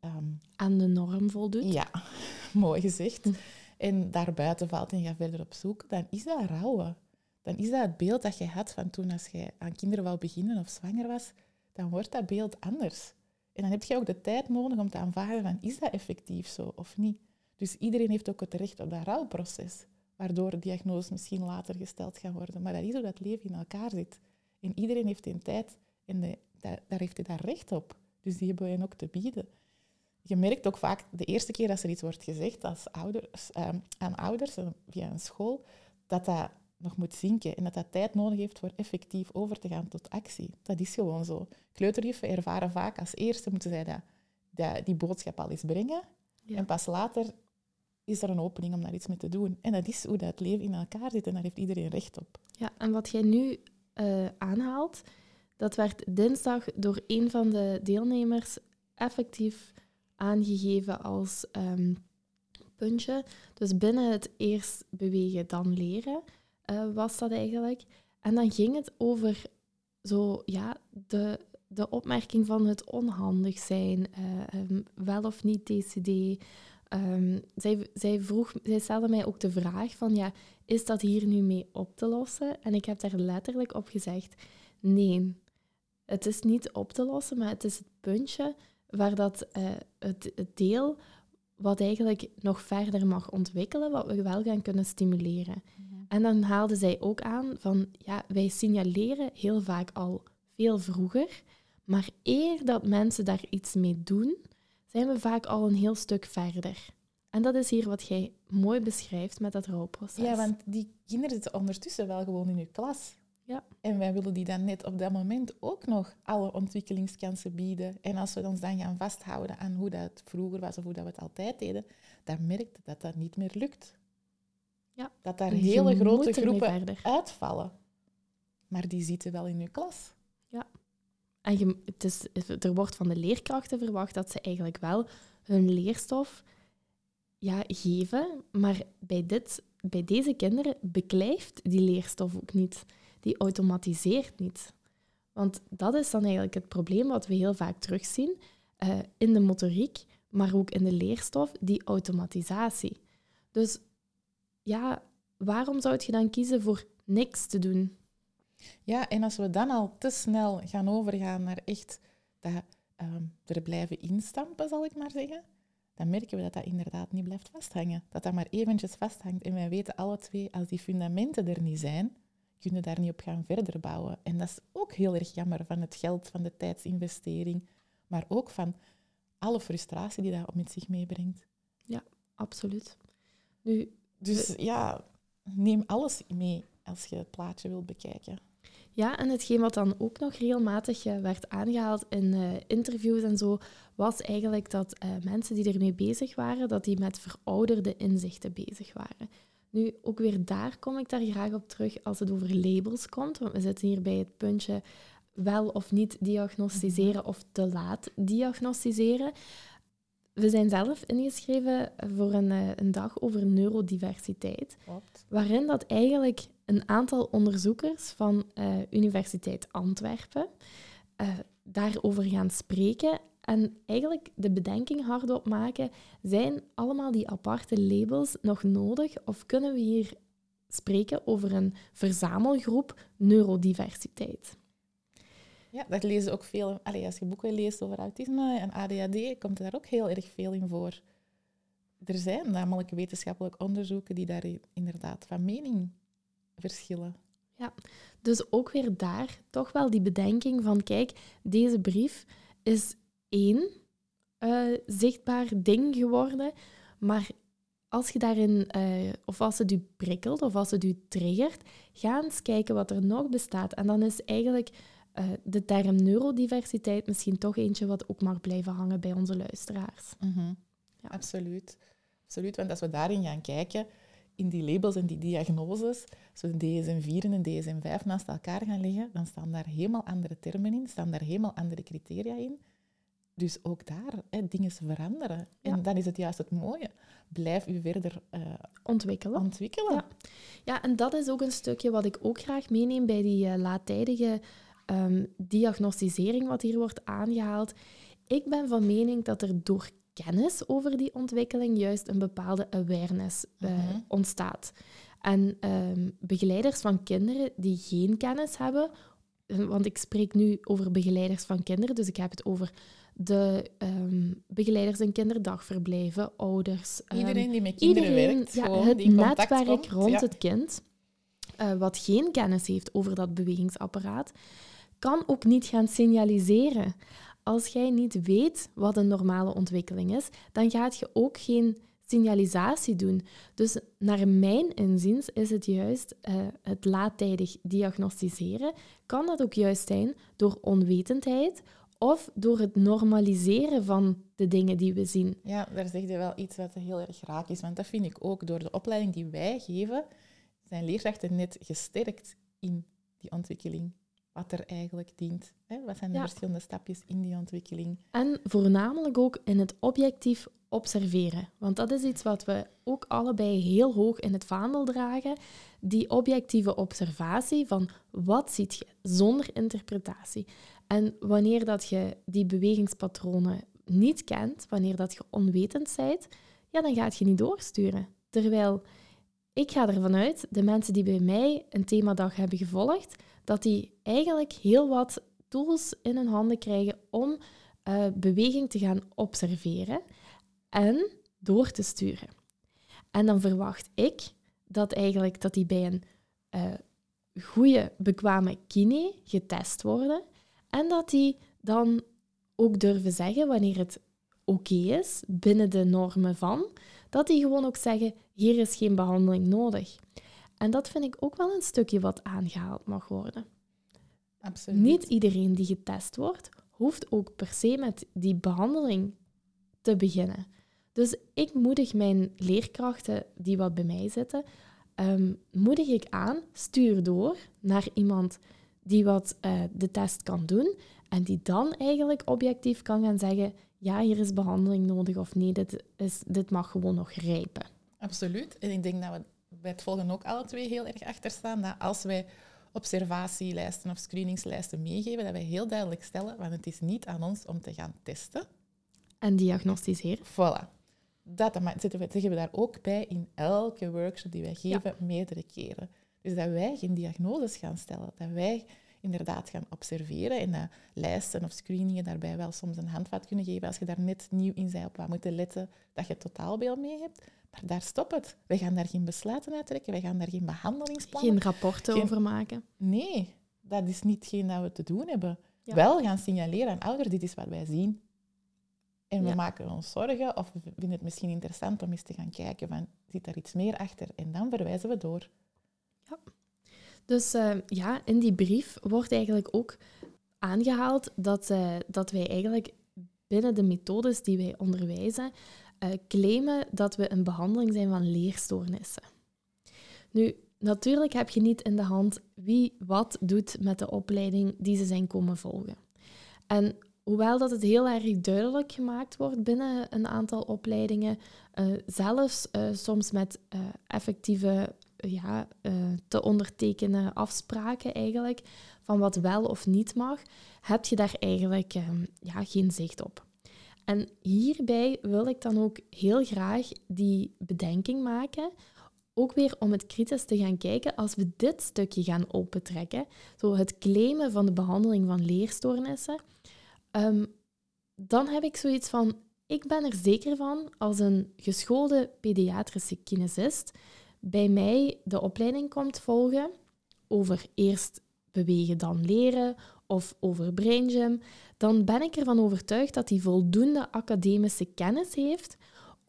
ehm, Aan de norm voldoet. ja, mooi gezegd. En daarbuiten valt en gaat verder op zoek, dan is dat rouwen. Dan is dat het beeld dat je had van toen als je aan kinderen wou beginnen of zwanger was, dan wordt dat beeld anders. En dan heb je ook de tijd nodig om te aanvaarden van is dat effectief zo of niet. Dus iedereen heeft ook het recht op dat rouwproces, waardoor diagnoses misschien later gesteld gaan worden. Maar dat is hoe dat leven in elkaar zit. En iedereen heeft een tijd en de, daar, daar heeft hij daar recht op. Dus die hebben wij ook te bieden. Je merkt ook vaak de eerste keer dat er iets wordt gezegd als ouders, ehm, aan ouders eh, via een school, dat dat nog moet zinken en dat dat tijd nodig heeft voor effectief over te gaan tot actie. Dat is gewoon zo. Kleuterjuffen ervaren vaak als eerste moeten zij dat, dat die boodschap al eens brengen. Ja. En pas later is er een opening om daar iets mee te doen. En dat is hoe dat leven in elkaar zit en daar heeft iedereen recht op. Ja, en wat jij nu eh, aanhaalt, dat werd dinsdag door een van de deelnemers effectief aangegeven als ehm, puntje. Dus binnen het eerst bewegen, dan leren eh, was dat eigenlijk. En dan ging het over zo, ja, de, de opmerking van het onhandig zijn, eh, ehm, wel of niet TCD. Ehm, zij, zij, vroeg, zij stelde mij ook de vraag van, ja, is dat hier nu mee op te lossen? En ik heb daar letterlijk op gezegd, nee, het is niet op te lossen, maar het is het puntje waar dat, eh, het, het deel wat eigenlijk nog verder mag ontwikkelen, wat we wel gaan kunnen stimuleren. En dan haalde zij ook aan van, ja, wij signaleren heel vaak al veel vroeger, maar eer dat mensen daar iets mee doen, zijn we vaak al een heel stuk verder. En dat is hier wat jij mooi beschrijft met dat rouwproces. Ja, want die kinderen zitten ondertussen wel gewoon in uw klas. Ja. En wij willen die dan net op dat moment ook nog alle ontwikkelingskansen bieden. En als we ons dan gaan vasthouden aan hoe dat vroeger was of hoe dat we het altijd deden, dan merkt dat dat niet meer lukt. Ja. Dat daar je hele grote groepen uitvallen. maar die zitten wel in je klas. En je, het is, er wordt van de leerkrachten verwacht dat ze eigenlijk wel hun leerstof ja, geven, maar bij, dit, bij deze kinderen beklijft die leerstof ook niet. Die automatiseert niet. Want dat is dan eigenlijk het probleem wat we heel vaak terugzien uh, in de motoriek, maar ook in de leerstof, die automatisatie. Dus ja, waarom zou je dan kiezen voor niks te doen? Ja, en als we dan al te snel gaan overgaan naar echt dat uh, er blijven instampen, zal ik maar zeggen, dan merken we dat dat inderdaad niet blijft vasthangen. Dat dat maar eventjes vasthangt. En wij weten alle twee, als die fundamenten er niet zijn, kunnen daar niet op gaan verder bouwen. En dat is ook heel erg jammer van het geld, van de tijdsinvestering, maar ook van alle frustratie die dat met zich meebrengt. Ja, absoluut. Nu, dus ja, neem alles mee als je het plaatje wilt bekijken. Ja, en hetgeen wat dan ook nog regelmatig uh, werd aangehaald in uh, interviews en zo, was eigenlijk dat uh, mensen die ermee bezig waren, dat die met verouderde inzichten bezig waren. Nu, ook weer daar kom ik daar graag op terug als het over labels komt, want we zitten hier bij het puntje wel of niet diagnosticeren mhm. of te laat diagnosticeren. We zijn zelf ingeschreven voor een, een dag over neurodiversiteit, waarin dat eigenlijk een aantal onderzoekers van uh, Universiteit Antwerpen uh, daarover gaan spreken en eigenlijk de bedenking hardop maken, zijn allemaal die aparte labels nog nodig of kunnen we hier spreken over een verzamelgroep neurodiversiteit? Ja, dat lezen ook veel. Allee, als je boeken leest over autisme en ADHD, komt er daar ook heel erg veel in voor. Er zijn namelijk wetenschappelijk onderzoeken die daar inderdaad van mening verschillen. Ja, dus ook weer daar toch wel die bedenking van, kijk, deze brief is één uh, zichtbaar ding geworden, maar als je daarin, uh, of als het u prikkelt of als het u triggert, ga eens kijken wat er nog bestaat. En dan is eigenlijk uh, de term neurodiversiteit misschien toch eentje wat ook mag blijven hangen bij onze luisteraars. Mm ja. Absoluut. Absoluut, want als we daarin gaan kijken, in die labels en die diagnoses, als we een DSM-4 en een DSM-5 naast elkaar gaan leggen, dan staan daar helemaal andere termen in, staan daar helemaal andere criteria in. Dus ook daar, hè, dingen veranderen. En dan is het juist het mooie. Blijf u verder uh, ontwikkelen. ontwikkelen. Ja. ja, en dat is ook een stukje wat ik ook graag meeneem bij die uh, laattijdige um, diagnosticering, wat hier wordt aangehaald. Ik ben van mening dat er door kennis over die ontwikkeling juist een bepaalde awareness uh, ontstaat. En um, begeleiders van kinderen die geen kennis hebben, eh, want ik spreek nu over begeleiders van kinderen, dus ik heb het over de um, begeleiders in kinderdagverblijven, ouders. Um, iedereen die met kinderen iedereen, werkt. Ja, het netwerk rond het kind, uh, wat geen kennis heeft over dat bewegingsapparaat, kan ook niet gaan signaliseren als jij niet weet wat een normale ontwikkeling is, dan gaat je ook geen signalisatie doen. Dus naar mijn inziens is het juist uh, het laattijdig diagnosticeren. Kan dat ook juist zijn door onwetendheid of door het normaliseren van de dingen die we zien. Ja, daar zeg je wel iets wat heel erg raak is. Want dat vind ik ook door de opleiding die wij geven, zijn leerkrachten net gesterkt in die ontwikkeling wat er eigenlijk dient. Hè? Wat zijn de verschillende stapjes in die ontwikkeling? En voornamelijk ook in het objectief observeren. Want dat is iets wat we ook allebei heel hoog in het vaandel dragen. Die objectieve observatie van wat ziet je zonder interpretatie. En wanneer dat je die bewegingspatronen niet kent, wanneer dat je onwetend bent, ja, dan gaat je niet doorsturen. Terwijl ik ga ervan uit, de mensen die bij mij een themadag hebben gevolgd, dat die eigenlijk heel wat tools in hun handen krijgen om uh, beweging te gaan observeren en door te sturen. En dan verwacht ik dat eigenlijk dat die bij een uh, goede, bekwame kine getest worden en dat die dan ook durven zeggen wanneer het oké is, binnen de normen van, dat die gewoon ook zeggen, hier is geen behandeling nodig. En dat vind ik ook wel een stukje wat aangehaald mag worden. Absoluut. Niet iedereen die getest wordt, hoeft ook per se met die behandeling te beginnen. Dus ik moedig mijn leerkrachten die wat bij mij zitten ehm, moedig ik aan, stuur door naar iemand die wat eh, de test kan doen en die dan eigenlijk objectief kan gaan zeggen, ja, hier is behandeling nodig of nee, dit, is, dit mag gewoon nog rijpen. Absoluut. En ik denk dat we bij het volgen ook alle twee heel erg achter staan, dat als wij observatielijsten of screeningslijsten meegeven, dat wij heel duidelijk stellen, want het is niet aan ons om te gaan testen. En diagnostiseren. Voilà. Dat zeggen we daar ook bij in elke workshop die wij geven, meerdere keren. Dus dat wij geen diagnoses gaan stellen, dat wij inderdaad gaan observeren en dat lijsten of screeningen daarbij wel soms een handvat kunnen geven als je daar net nieuw in bent op wat moet letten, dat je het totaalbeeld mee hebt. Maar daar stopt het. We gaan daar geen besluiten uittrekken, we gaan daar geen behandelingsplannen... Geen rapporten over maken. Nee, dat is niet geen dat we te doen hebben. Wel gaan signaleren aan ouders, dit is wat wij zien. En we maken ons zorgen of we vinden het misschien interessant om eens te gaan kijken van, zit daar iets meer achter? En dan verwijzen we door. Ja. Dus uh, ja, in die brief wordt eigenlijk ook aangehaald dat, uh, dat wij eigenlijk binnen de methodes die wij onderwijzen uh, claimen dat we een behandeling zijn van leerstoornissen. Nu, natuurlijk heb je niet in de hand wie wat doet met de opleiding die ze zijn komen volgen. En hoewel dat het heel erg duidelijk gemaakt wordt binnen een aantal opleidingen, zelfs soms met effectieve ja, te ondertekenen afspraken eigenlijk, van wat wel of niet mag, heb je daar eigenlijk ehm, ja, geen zicht op. En hierbij wil ik dan ook heel graag die bedenking maken, ook weer om het kritisch te gaan kijken als we dit stukje gaan opentrekken, zo het claimen van de behandeling van leerstoornissen, um, dan heb ik zoiets van, ik ben er zeker van als een geschoolde pediatrische kinesist bij mij de opleiding komt volgen over eerst bewegen dan leren of over brain gym, dan ben ik ervan overtuigd dat hij voldoende academische kennis heeft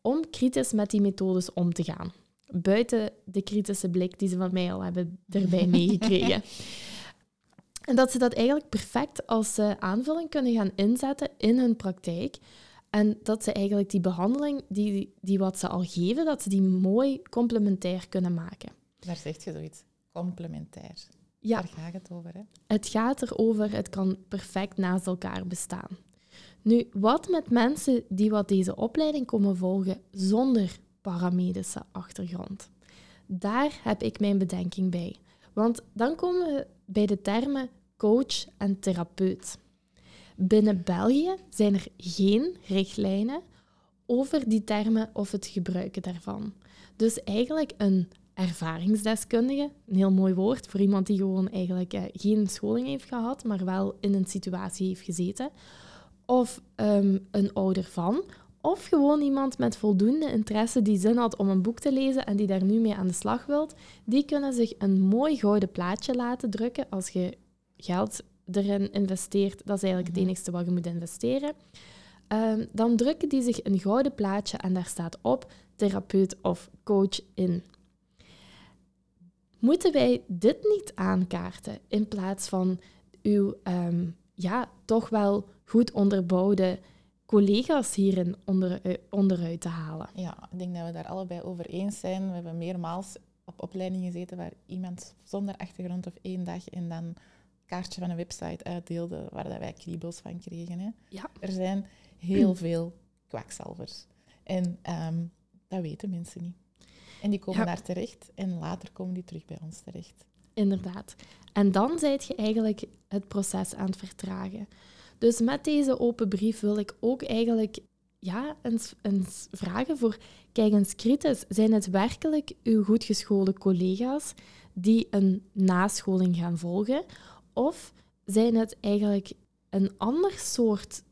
om kritisch met die methodes om te gaan. Buiten de kritische blik die ze van mij al hebben erbij meegekregen. en dat ze dat eigenlijk perfect als uh, aanvulling kunnen gaan inzetten in hun praktijk. En dat ze eigenlijk die behandeling, die, die wat ze al geven, dat ze die mooi complementair kunnen maken. Daar zegt je zoiets. Complementair. Ja. Daar gaat het over, hè? Het gaat erover, het kan perfect naast elkaar bestaan. Nu, wat met mensen die wat deze opleiding komen volgen zonder paramedische achtergrond? Daar heb ik mijn bedenking bij. Want dan komen we bij de termen coach en therapeut. Binnen België zijn er geen richtlijnen over die termen of het gebruiken daarvan. Dus eigenlijk een ervaringsdeskundige, een heel mooi woord voor iemand die gewoon eigenlijk eh, geen scholing heeft gehad, maar wel in een situatie heeft gezeten. Of um, een ouder van, of gewoon iemand met voldoende interesse die zin had om een boek te lezen en die daar nu mee aan de slag wilt, die kunnen zich een mooi gouden plaatje laten drukken als je geld erin investeert. Dat is eigenlijk het mhm. enige wat je moet investeren. Um, dan drukken die zich een gouden plaatje en daar staat op therapeut of coach in. Moeten wij dit niet aankaarten in plaats van uw um, ja, toch wel goed onderbouwde collega's hierin onder, uh, onderuit te halen? Ja, ik denk dat we daar allebei over eens zijn. We hebben meermaals op opleidingen gezeten waar iemand zonder achtergrond of één dag en dan kaartje van een website uitdeelde waar dat wij kriebels van kregen. Hè. Ja. Er zijn heel veel kwakzalvers. En um, dat weten mensen niet. En die komen daar terecht en later komen die terug bij ons terecht. Inderdaad. En dan zijt je eigenlijk het proces aan het vertragen. Dus met deze open brief wil ik ook eigenlijk ja, eens, eens vragen voor, kijk eens kritisch, zijn het werkelijk uw goed geschoolde collega's die een nascholing gaan volgen? Of zijn het eigenlijk een ander soort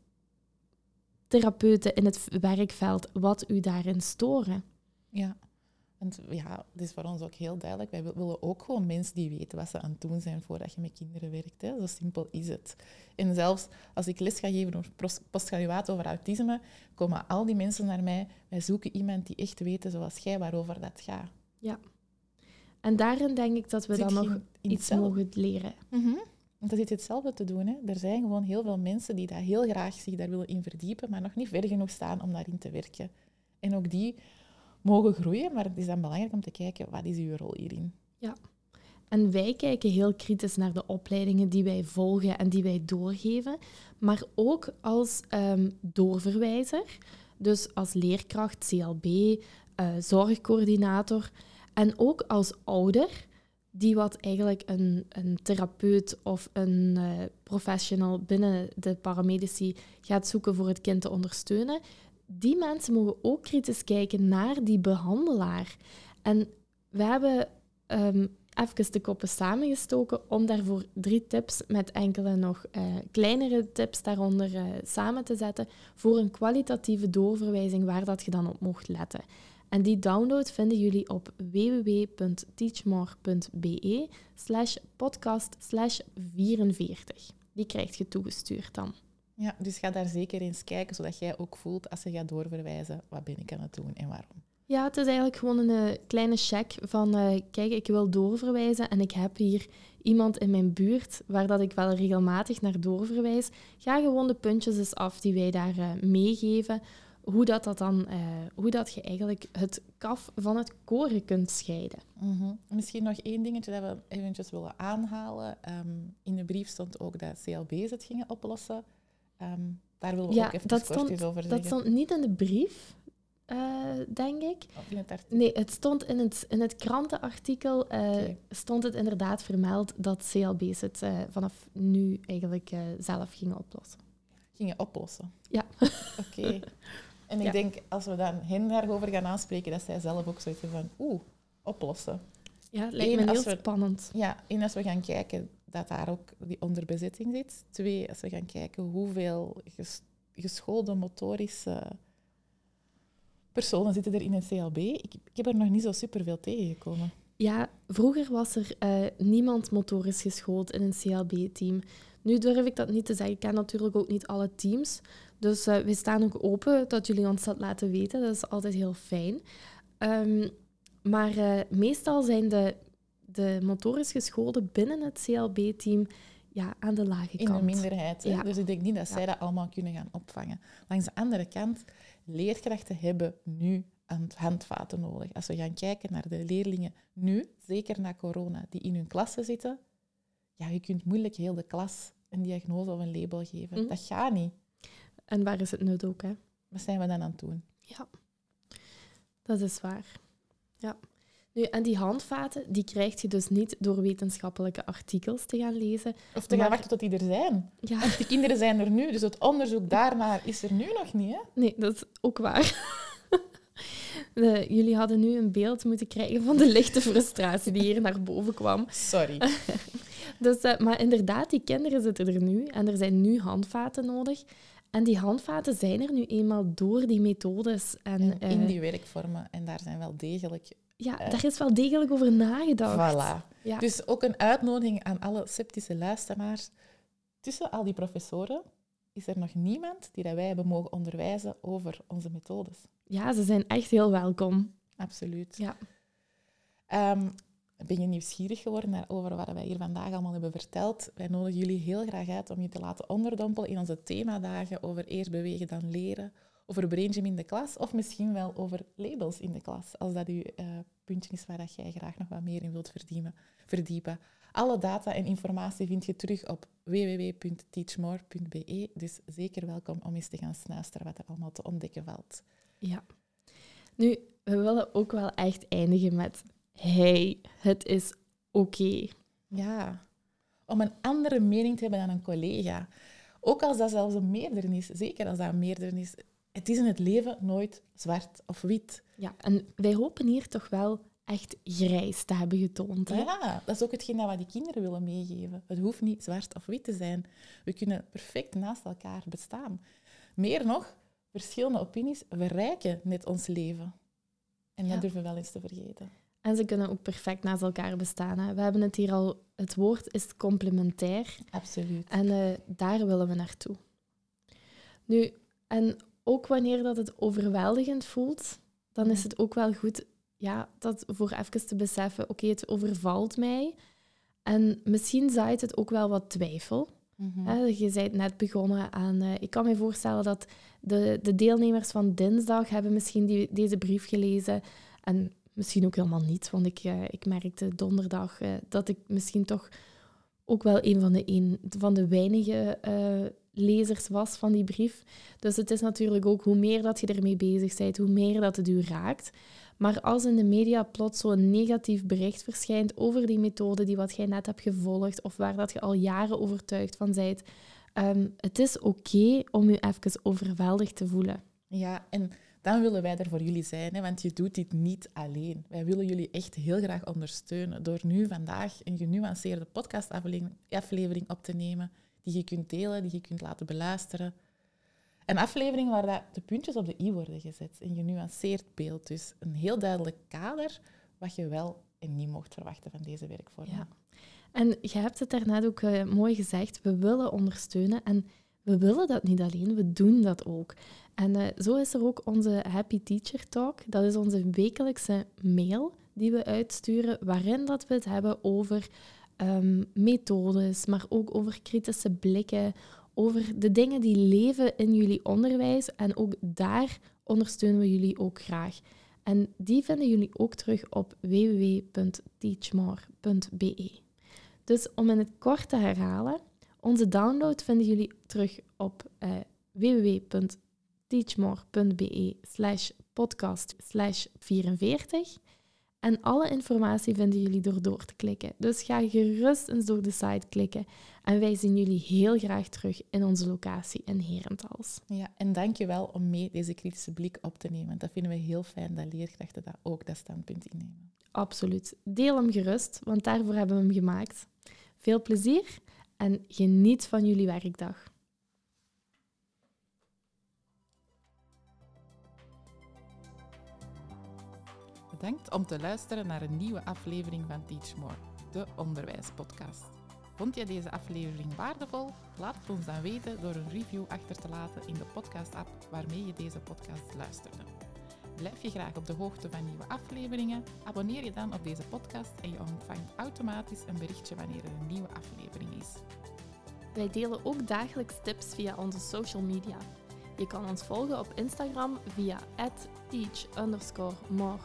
therapeuten in het werkveld wat u daarin storen? Ja, want ja, het is voor ons ook heel duidelijk. Wij willen ook gewoon mensen die weten wat ze aan het doen zijn voordat je met kinderen werkt. Hè. Zo simpel is het. En zelfs als ik les ga geven over postgraduaat over autisme, komen al die mensen naar mij. Wij zoeken iemand die echt weet zoals jij waarover dat gaat. Ja. En daarin denk ik dat we dan nog iets mogen leren. Mm -hmm. Want dat is hetzelfde te doen. Hè. Er zijn gewoon heel veel mensen die daar heel graag zich daar willen in verdiepen, maar nog niet ver genoeg staan om daarin te werken. En ook die mogen groeien, maar het is dan belangrijk om te kijken, wat is uw rol hierin? Ja. En wij kijken heel kritisch naar de opleidingen die wij volgen en die wij doorgeven, maar ook als um, doorverwijzer, dus als leerkracht, CLB, uh, zorgcoördinator en ook als ouder die wat eigenlijk een, een therapeut of een uh, professional binnen de paramedici gaat zoeken voor het kind te ondersteunen, die mensen mogen ook kritisch kijken naar die behandelaar. En we hebben um, even de koppen samengestoken om daarvoor drie tips met enkele nog uh, kleinere tips daaronder uh, samen te zetten voor een kwalitatieve doorverwijzing waar dat je dan op mocht letten. En die download vinden jullie op www.teachmore.be slash podcast slash 44. Die krijg je toegestuurd dan. Ja, dus ga daar zeker eens kijken, zodat jij ook voelt als je gaat doorverwijzen, wat ben ik aan het doen en waarom. Ja, het is eigenlijk gewoon een uh, kleine check van, uh, kijk, ik wil doorverwijzen en ik heb hier iemand in mijn buurt waar dat ik wel regelmatig naar doorverwijs. Ga gewoon de puntjes eens af die wij daar uh, meegeven, hoe dat, dat dan, hoe dat je eigenlijk het kaf van het koren kunt scheiden. Mm -hmm. Misschien nog één dingetje dat we eventjes willen aanhalen. Um, in de brief stond ook dat CLB's het gingen oplossen. Um, daar willen we ja, ook even dat kort stond, iets over dat zeggen. stond niet in de brief, uh, denk ik. Of in het artikel. Nee, het stond in het, in het krantenartikel uh, Oké. stond het inderdaad vermeld dat CLB's het uh, vanaf nu eigenlijk zelf gingen oplossen. Gingen oplossen? Ja. Oké. En ik Ja. denk, als we dan hen daarover gaan aanspreken, dat zij zelf ook zoiets van, oeh, oplossen. Ja, lijkt Eén, me heel we- spannend. Ja, één, als we gaan kijken dat daar ook die onderbezetting zit. Twee, als we gaan kijken hoeveel ges- geschoolde motorische personen zitten er in een CLB. Ik, ik heb er nog niet zo superveel tegengekomen. Ja, vroeger was er eh, niemand motorisch geschoold in een CLB-team. Nu durf ik dat niet te zeggen. Ik ken natuurlijk ook niet alle teams. Dus eh we staan ook open dat jullie ons dat laten weten. Dat is altijd heel fijn. Ehm, maar eh, meestal zijn de, de motorisch geschoolden binnen het CLB-team ja, aan de lage In kant. de minderheid. Ja. Dus ik denk niet dat Ja. zij dat allemaal kunnen gaan opvangen. Langs de andere kant, leerkrachten hebben nu handvaten nodig. Als we gaan kijken naar de leerlingen nu, zeker na corona, die in hun klassen zitten, ja, je kunt moeilijk heel de klas een diagnose of een label geven. Mhm. Dat gaat niet. En waar is het nut ook, hè? Wat zijn we dan aan het doen? Ja, dat is waar. Ja. Nu, en die handvaten, die krijg je dus niet door wetenschappelijke artikels te gaan lezen. Of te gaan wachten tot die er zijn. Ja, Want de kinderen zijn er nu, dus het onderzoek daarnaar is er nu nog niet. Hè? nee, dat is ook waar. De- jullie hadden nu een beeld moeten krijgen van de lichte frustratie die hier naar boven kwam. Sorry. Dus, eh, maar inderdaad, die kinderen zitten er nu en er zijn nu handvaten nodig. En die handvaten zijn er nu eenmaal door die methodes. En, En eh, in die werkvormen. En daar zijn wel degelijk... ja, eh, daar is wel degelijk over nagedacht. Voilà. Ja. Dus ook een uitnodiging aan alle sceptische luisteraars. Tussen al die professoren is er nog niemand die dat wij hebben mogen onderwijzen over onze methodes. ja, ze zijn echt heel welkom. Absoluut. Ja. Ehm, ben je nieuwsgierig geworden naar over wat wij hier vandaag allemaal hebben verteld? Wij nodigen jullie heel graag uit om je te laten onderdompelen in onze themadagen over eerst bewegen dan leren, over braingym in de klas of misschien wel over labels in de klas, als dat uw eh, puntje is waar dat jij graag nog wat meer in wilt verdiepen. Alle data en informatie vind je terug op www.teachmore.be, dus zeker welkom om eens te gaan snuisteren wat er allemaal te ontdekken valt. Ja. Nu, we willen ook wel echt eindigen met... Hey, het is oké. Ja, om een andere mening te hebben dan een collega. Ook als dat zelfs een meerdernis is, zeker als dat een meerdernis is. Het is in het leven nooit zwart of wit. Ja, en wij hopen hier toch wel echt grijs te hebben getoond. Hè? Ja, dat is ook hetgeen dat we die kinderen willen meegeven. Het hoeft niet zwart of wit te zijn. We kunnen perfect naast elkaar bestaan. Meer nog, verschillende opinies verrijken net ons leven. En Ja. dat durven we wel eens te vergeten. En ze kunnen ook perfect naast elkaar bestaan. Hè? We hebben het hier al... Het woord is complementair. Absoluut. En eh, daar willen we naartoe. Nu, en ook wanneer dat het overweldigend voelt, dan is het ook wel goed ja, dat voor even te beseffen, oké, het overvalt mij. En misschien zaait het ook wel wat twijfel. Mhm. je bent net begonnen aan... Uh, ik kan me voorstellen dat de, de deelnemers van dinsdag hebben misschien die, deze brief gelezen. En misschien ook helemaal niet, want ik, uh, ik merkte donderdag uh, dat ik misschien toch ook wel een van de, een, van de weinige lezers was van die brief. Dus het is natuurlijk ook hoe meer dat je ermee bezig bent, hoe meer dat het u raakt. Maar als in de media plots zo'n negatief bericht verschijnt over die methode die wat jij net hebt gevolgd of waar dat je al jaren overtuigd van bent, um, het is oké om je even overweldigd te voelen. Ja, en dan willen wij er voor jullie zijn, hè, want je doet dit niet alleen. Wij willen jullie echt heel graag ondersteunen door nu vandaag een genuanceerde podcastaflevering op te nemen die je kunt delen, die je kunt laten beluisteren. Een aflevering waar de puntjes op de i worden gezet. Een genuanceerd beeld. Dus een heel duidelijk kader wat je wel en niet mocht verwachten van deze werkvorm. Ja. En je hebt het daarnet ook uh, mooi gezegd. We willen ondersteunen en we willen dat niet alleen, we doen dat ook. En uh, zo is er ook onze Happy Teacher Talk. Dat is onze wekelijkse mail die we uitsturen, waarin dat we het hebben over um, methodes, maar ook over kritische blikken, over de dingen die leven in jullie onderwijs. En ook daar ondersteunen we jullie ook graag. En die vinden jullie ook terug op www.teachmore.be. Dus om in het kort te herhalen, onze download vinden jullie terug op uh, www.teachmore.be slash podcast slash 44. En alle informatie vinden jullie door door te klikken. Dus ga gerust eens door de site klikken. En wij zien jullie heel graag terug in onze locatie in Herentals. Ja, en dankjewel om mee deze kritische blik op te nemen. Dat vinden we heel fijn, dat leerkrachten dat ook dat standpunt innemen. Absoluut. Deel hem gerust, want daarvoor hebben we hem gemaakt. Veel plezier en geniet van jullie werkdag. Bedankt om te luisteren naar een nieuwe aflevering van Teach More, de onderwijspodcast. Vond je deze aflevering waardevol? Laat het ons dan weten door een review achter te laten in de podcast-app waarmee je deze podcast luisterde. Blijf je graag op de hoogte van nieuwe afleveringen? Abonneer je dan op deze podcast en je ontvangt automatisch een berichtje wanneer er een nieuwe aflevering is. Wij delen ook dagelijks tips via onze social media. Je kan ons volgen op Instagram via teach more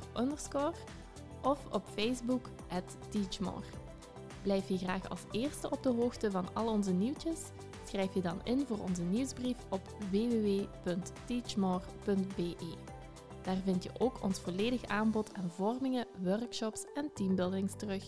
of op Facebook teachmore. Blijf je graag als eerste op de hoogte van al onze nieuwtjes? Schrijf je dan in voor onze nieuwsbrief op www.teachmore.be. Daar vind je ook ons volledig aanbod aan vormingen, workshops en teambuildings terug.